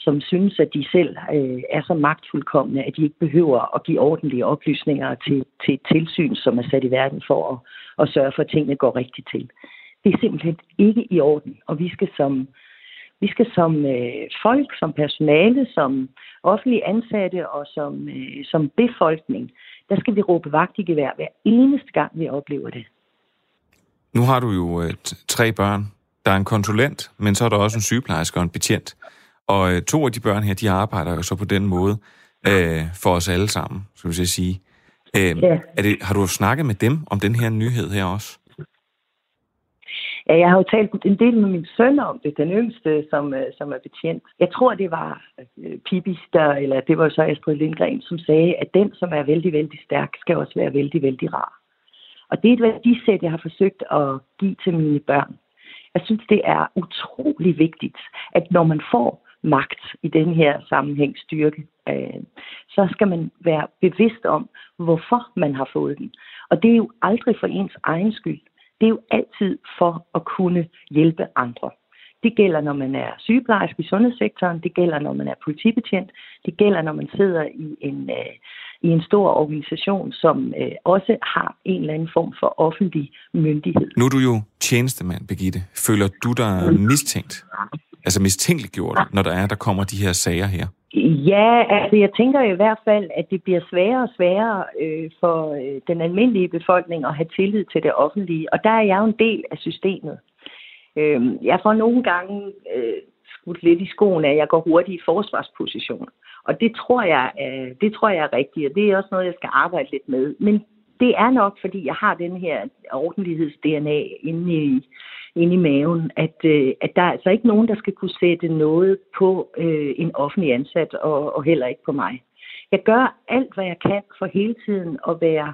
som synes, at de selv øh, er så magtfuldkommende, at de ikke behøver at give ordentlige oplysninger til, til et tilsyn, som er sat i verden for at, at sørge for, at tingene går rigtigt til. Det er simpelthen ikke i orden, og vi skal som, vi skal som øh, folk, som personale, som offentlige ansatte og som, øh, som befolkning, der skal vi råbe vagt i gevær hver eneste gang, vi oplever det. Nu har du jo øh, tre børn. Der er en konsulent, men så er der også en sygeplejerske og en betjent. Og øh, to af de børn her, de arbejder jo så på den måde øh, for os alle sammen, skal vi sige. Øh, ja. er det, har du snakket med dem om den her nyhed her også? Ja, jeg har jo talt en del med min søn om det, den yngste, som, øh, som er betjent. Jeg tror, det var øh, Pipis, der, eller det var så Astrid Lindgren, som sagde, at den, som er vældig, vældig stærk, skal også være vældig, vældig rar. Og det er et værdisæt, jeg har forsøgt at give til mine børn. Jeg synes, det er utrolig vigtigt, at når man får magt i den her sammenhæng styrke, øh, så skal man være bevidst om, hvorfor man har fået den. Og det er jo aldrig for ens egen skyld det er jo altid for at kunne hjælpe andre. Det gælder, når man er sygeplejerske i sundhedssektoren, det gælder, når man er politibetjent, det gælder, når man sidder i en, øh, i en stor organisation, som øh, også har en eller anden form for offentlig myndighed. Nu er du jo tjenestemand, Begitte. Føler du dig mistænkt? Altså mistænkeliggjort, når der er, der kommer de her sager her? Ja, altså jeg tænker i hvert fald, at det bliver sværere og sværere øh, for øh, den almindelige befolkning at have tillid til det offentlige. Og der er jeg jo en del af systemet. Øh, jeg får nogle gange øh, skudt lidt i skoen af, at jeg går hurtigt i forsvarsposition. Og det tror, jeg, øh, det tror jeg er rigtigt, og det er også noget, jeg skal arbejde lidt med. Men det er nok, fordi jeg har den her ordentligheds-DNA inde i, inde i maven, at, øh, at der er altså ikke nogen, der skal kunne sætte noget på øh, en offentlig ansat, og, og heller ikke på mig. Jeg gør alt, hvad jeg kan for hele tiden at være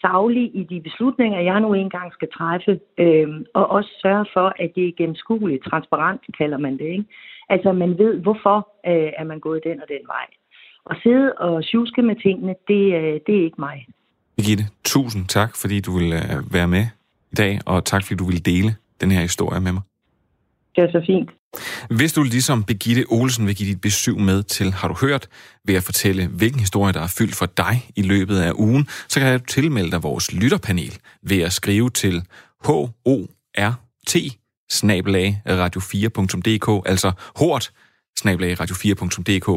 savlig i de beslutninger, jeg nu engang skal træffe, øh, og også sørge for, at det er gennemskueligt, transparent kalder man det. Ikke? Altså man ved, hvorfor øh, er man gået den og den vej. Og sidde og sjuske med tingene, det, øh, det er ikke mig. Birgitte, tusind tak, fordi du vil øh, være med i dag, og tak fordi du vil dele den her historie med mig. Det er så fint. Hvis du ligesom Begitte Olsen vil give dit besøg med til Har du hørt, ved at fortælle, hvilken historie, der er fyldt for dig i løbet af ugen, så kan du tilmelde dig vores lytterpanel ved at skrive til HORT radio4.dk, altså hort radio4.dk,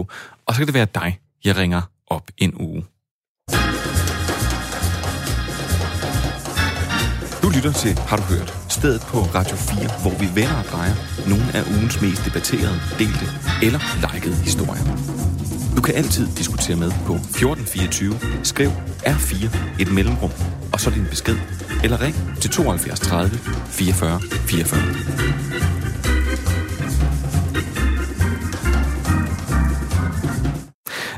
og så kan det være dig, jeg ringer op en uge. Lytter til Har du hørt? Stedet på Radio 4, hvor vi vender og drejer nogle af ugens mest debatterede, delte eller likede historier. Du kan altid diskutere med på 1424. Skriv R4 et mellemrum, og så din besked. Eller ring til 72 30 44 44.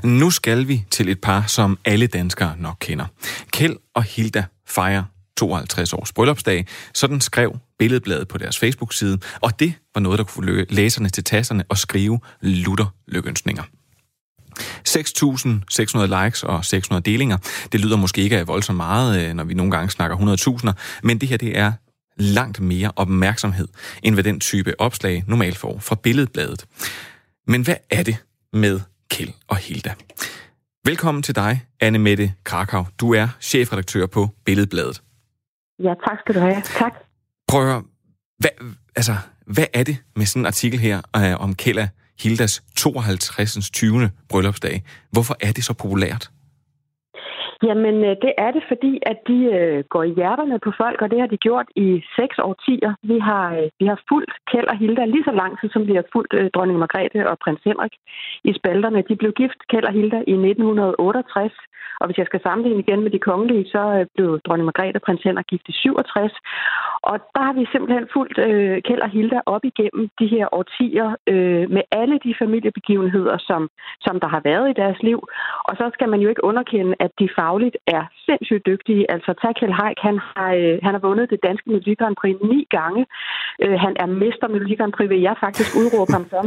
Nu skal vi til et par, som alle danskere nok kender. Kjeld og Hilda fejrer 52 års bryllupsdag. Sådan skrev Billedbladet på deres Facebook-side, og det var noget, der kunne få læserne til tasserne og skrive lutter lykønsninger. 6.600 likes og 600 delinger. Det lyder måske ikke af voldsomt meget, øh, når vi nogle gange snakker 100.000, men det her det er langt mere opmærksomhed, end hvad den type opslag normalt får fra Billedbladet. Men hvad er det med Kjeld og Hilda? Velkommen til dig, Anne Mette Krakau. Du er chefredaktør på Billedbladet. Ja, tak skal du have. Tak. Prøv at høre, hvad, altså, hvad er det med sådan en artikel her øh, om Kella Hildas 52. 20. bryllupsdag? Hvorfor er det så populært? Jamen, øh, det er det, fordi at de øh, går i hjerterne på folk, og det har de gjort i seks årtier. Vi har, øh, vi har fulgt Kjeld og Hilda lige så lang tid, som vi har fulgt øh, dronning Margrethe og prins Henrik i spalterne. De blev gift, Kjeld og Hilda, i 1968, og hvis jeg skal sammenligne igen med de kongelige, så øh, blev dronning Margrethe og prins Henrik gift i 67. Og der har vi simpelthen fulgt øh, Kjeld og Hilda op igennem de her årtier øh, med alle de familiebegivenheder, som, som der har været i deres liv. Og så skal man jo ikke underkende, at de far fagligt er sindssygt dygtige. Altså Takel Haik, han har, øh, han har vundet det danske Melodi Grand Prix ni gange. Øh, han er mester Melodi Grand Prix, vil jeg faktisk udråbe ham som.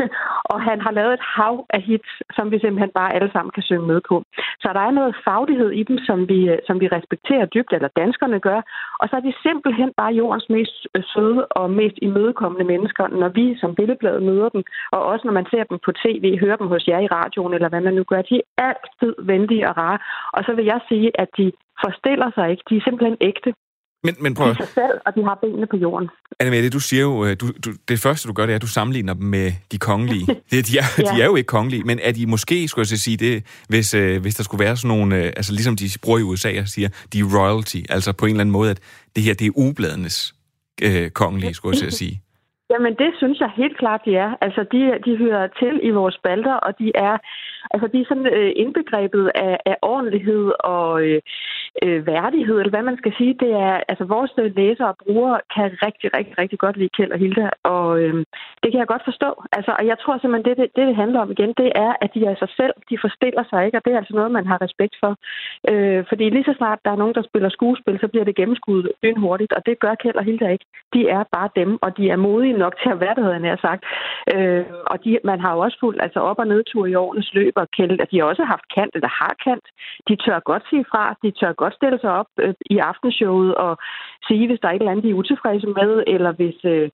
og han har lavet et hav af hits, som vi simpelthen bare alle sammen kan synge med på. Så der er noget faglighed i dem, som vi, øh, som vi respekterer dybt, eller danskerne gør. Og så er de simpelthen bare jordens mest øh, søde og mest imødekommende mennesker, når vi som billedblad møder dem, og også når man ser dem på tv, hører dem hos jer i radioen, eller hvad man nu gør. De er altid venlige og rare. Og så vil jeg sige, at de forstiller sig ikke. De er simpelthen ægte. Men, men prøv De sig selv, og de har benene på jorden. Anne det du siger jo, øh, du, du, det første du gør, det er, at du sammenligner dem med de kongelige. Det, de, er, ja. de er jo ikke kongelige, men er de måske, skulle jeg så sige det, hvis, øh, hvis der skulle være sådan nogle, øh, altså ligesom de bruger i USA og siger, de er royalty, altså på en eller anden måde, at det her, det er ubladenes øh, kongelige, skulle jeg så sige. Jamen, det synes jeg helt klart, de er. Altså, de, de hører til i vores spalter, og de er, altså, de er sådan øh, indbegrebet af, af ordentlighed og øh, øh, værdighed, eller hvad man skal sige. Det er, altså, vores øh, læsere og brugere kan rigtig, rigtig, rigtig godt lide Kjeld og Hilda, og øh, det kan jeg godt forstå. Altså, og jeg tror simpelthen, det, det, det, det handler om igen, det er, at de er sig selv, de forstiller sig ikke, og det er altså noget, man har respekt for. Øh, fordi lige så snart der er nogen, der spiller skuespil, så bliver det gennemskuddet hurtigt, og det gør Kjeld og Hilda ikke. De er bare dem, og de er modige nok til at være, det havde jeg sagt. Øh, og de, man har jo også fuldt altså op- og nedtur i årenes løb, og kæld, at de har også haft kant, eller har kant. De tør godt sige fra, de tør godt stille sig op øh, i aftenshowet og sige, hvis der er et eller andet, de er utilfredse med, eller hvis øh,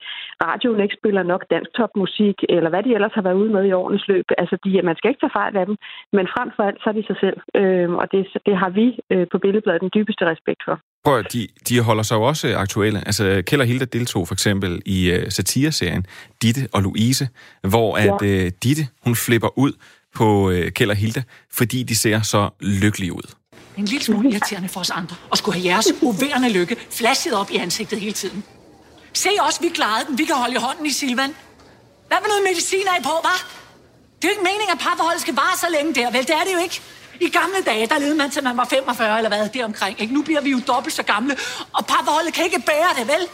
radioen ikke spiller nok dansk topmusik, eller hvad de ellers har været ude med i årenes løb. Altså, de, man skal ikke tage fejl af dem, men frem for alt, så er de sig selv. Øh, og det, det har vi øh, på Billedbladet den dybeste respekt for. Prøv at, de, de holder sig jo også aktuelle. Altså, Kjell og Hilda deltog for eksempel i uh, satireserien Ditte og Louise, hvor at ja. uh, Ditte, hun flipper ud på øh, Kjell og Hilda, fordi de ser så lykkelige ud. En lille smule irriterende for os andre at skulle have jeres uværende lykke flashet op i ansigtet hele tiden. Se også, vi klarede den. Vi kan holde i hånden i Silvan. Hvad med noget medicin af på, hva'? Det er jo ikke meningen, at parforholdet skal vare så længe der, vel? Det er det jo ikke. I gamle dage, der levede man til man var 45 eller hvad, deromkring. Ikke? Nu bliver vi jo dobbelt så gamle, og parforholdet kan ikke bære det, vel?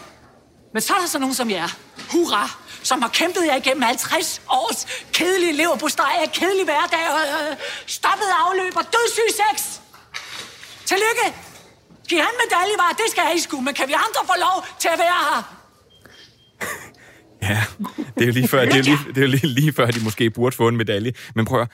Men så er der så nogen som jer, hurra, som har kæmpet jer igennem 50 års kedelige leverpostej af kedelig hverdag, og øh, stoppet afløb og dødssyg sex. Tillykke! Giv han medalje, var det skal I sgu, men kan vi andre få lov til at være her? Ja, det er jo lige før, det er jo lige, det er jo lige, lige før, de måske burde få en medalje. Men prøv at,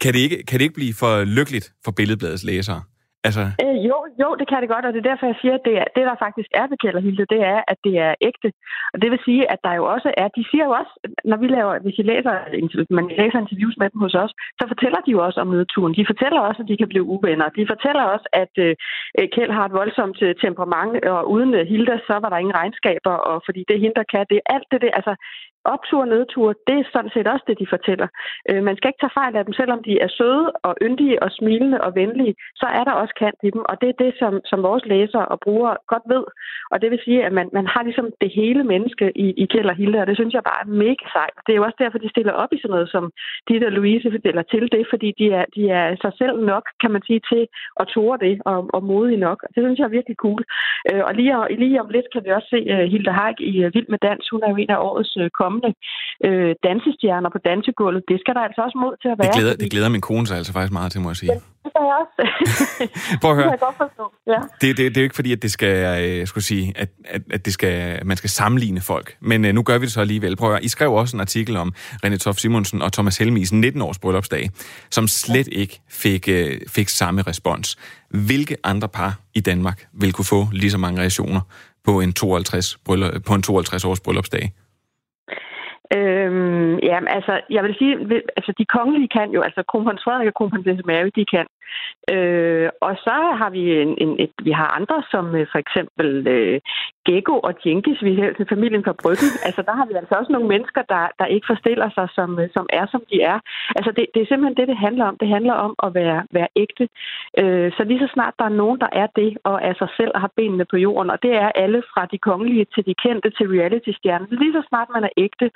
kan det, ikke, kan det ikke blive for lykkeligt for Billedbladets læsere? Altså... Øh, jo, jo, det kan det godt, og det er derfor, jeg siger, at det, er, det der faktisk er ved Kælderhilde, Hilde, det er, at det er ægte. Og det vil sige, at der jo også er, de siger jo også, når vi laver, hvis I læser, man læser interviews med dem hos os, så fortæller de jo også om nedturen. De fortæller også, at de kan blive uvenner. De fortæller også, at øh, øh Kjeld har et voldsomt øh, temperament, og uden Hilde, Hilda, så var der ingen regnskaber, og fordi det er hende, der kan det. Alt det, det altså, optur og nedtur, det er sådan set også det, de fortæller. Øh, man skal ikke tage fejl af dem, selvom de er søde og yndige og smilende og venlige, så er der også kant i dem, og det er det, som, som vores læsere og brugere godt ved. Og det vil sige, at man, man har ligesom det hele menneske i, i Kjell og Hilde, og det synes jeg bare er mega sejt. Det er jo også derfor, de stiller op i sådan noget som de der Louise, fortæller til det, fordi de er, de er sig selv nok, kan man sige, til at tåre det, og, og modige nok. Det synes jeg er virkelig cool. Øh, og lige, lige om lidt kan vi også se uh, Hilde Haik i uh, Vild med Dans. Hun er jo en af årets uh, kommende øh, dansestjerner på dansegulvet. Det skal der altså også mod til at være. Det glæder, det glæder min kone sig altså faktisk meget til, må jeg sige. Ja, det gør jeg også. Prøv at høre. Det godt forstå. Ja. Det, det, det er jo ikke fordi, at det skal, øh, jeg skulle sige, at, at, at det skal, man skal sammenligne folk. Men øh, nu gør vi det så alligevel. Prøv at høre. I skrev også en artikel om René Toft Simonsen og Thomas Helmis 19-års bryllupsdag, som slet ikke fik, øh, fik samme respons. Hvilke andre par i Danmark vil kunne få lige så mange reaktioner på en 52, bryllup, på en 52 års bryllupsdag? Øhm, ja, altså, jeg vil sige, altså, de kongelige kan jo, altså kronprins Frederik og kronprinsesse Mary, de kan. Øh, og så har vi en, en, et, vi har andre, som øh, for eksempel øh, Gekko og Jenkins, vi er til familien fra Bryggen. Altså, der har vi altså også nogle mennesker, der, der ikke forstiller sig, som, øh, som er, som de er. Altså, det, det er simpelthen det, det handler om. Det handler om at være, være ægte. Øh, så lige så snart der er nogen, der er det, og er sig selv og har benene på jorden, og det er alle fra de kongelige til de kendte til reality-stjerner. Lige så snart man er ægte,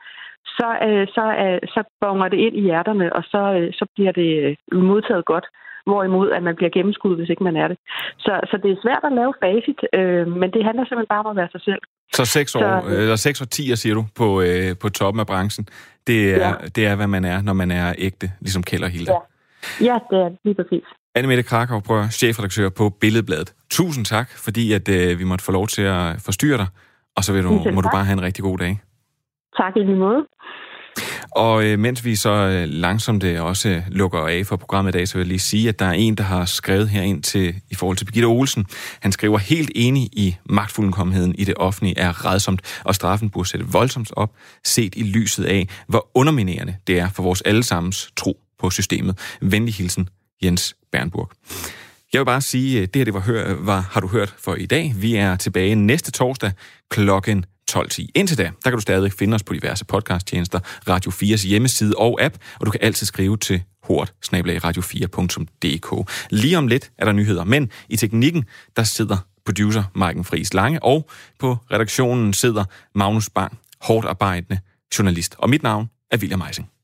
så, øh, så, øh, så bonger det ind i hjerterne, og så, øh, så bliver det øh, modtaget godt. Hvorimod, at man bliver gennemskuddet, hvis ikke man er det. Så, så det er svært at lave facit, øh, men det handler simpelthen bare om at være sig selv. Så 6 år, så, eller 6 år 10, siger du, på, øh, på toppen af branchen. Det er, ja. det er, hvad man er, når man er ægte, ligesom Kjell og Hilda. Ja. ja, det er lige præcis. Annemette Krakau, prøver, chefredaktør på Billedbladet. Tusind tak, fordi at, øh, vi måtte få lov til at forstyrre dig, og så vil du, må du bare have en rigtig god dag. Tak i lige måde. Og øh, mens vi så øh, langsomt øh, også øh, lukker af for programmet i dag, så vil jeg lige sige, at der er en, der har skrevet her ind til, i forhold til Birgitte Olsen. Han skriver helt enig i magtfuldkommenheden i det offentlige er redsomt, og straffen burde sætte voldsomt op, set i lyset af, hvor underminerende det er for vores allesammens tro på systemet. Venlig hilsen, Jens Bernburg. Jeg vil bare sige, at det her det var, hør, øh, var Har du hørt for i dag. Vi er tilbage næste torsdag klokken 12.10. Indtil da, der kan du stadig finde os på diverse podcasttjenester, Radio 4's hjemmeside og app, og du kan altid skrive til hort radio4.dk. Lige om lidt er der nyheder, men i teknikken, der sidder producer Marken Friis Lange, og på redaktionen sidder Magnus Bang, hårdt arbejdende journalist. Og mit navn er William Eising.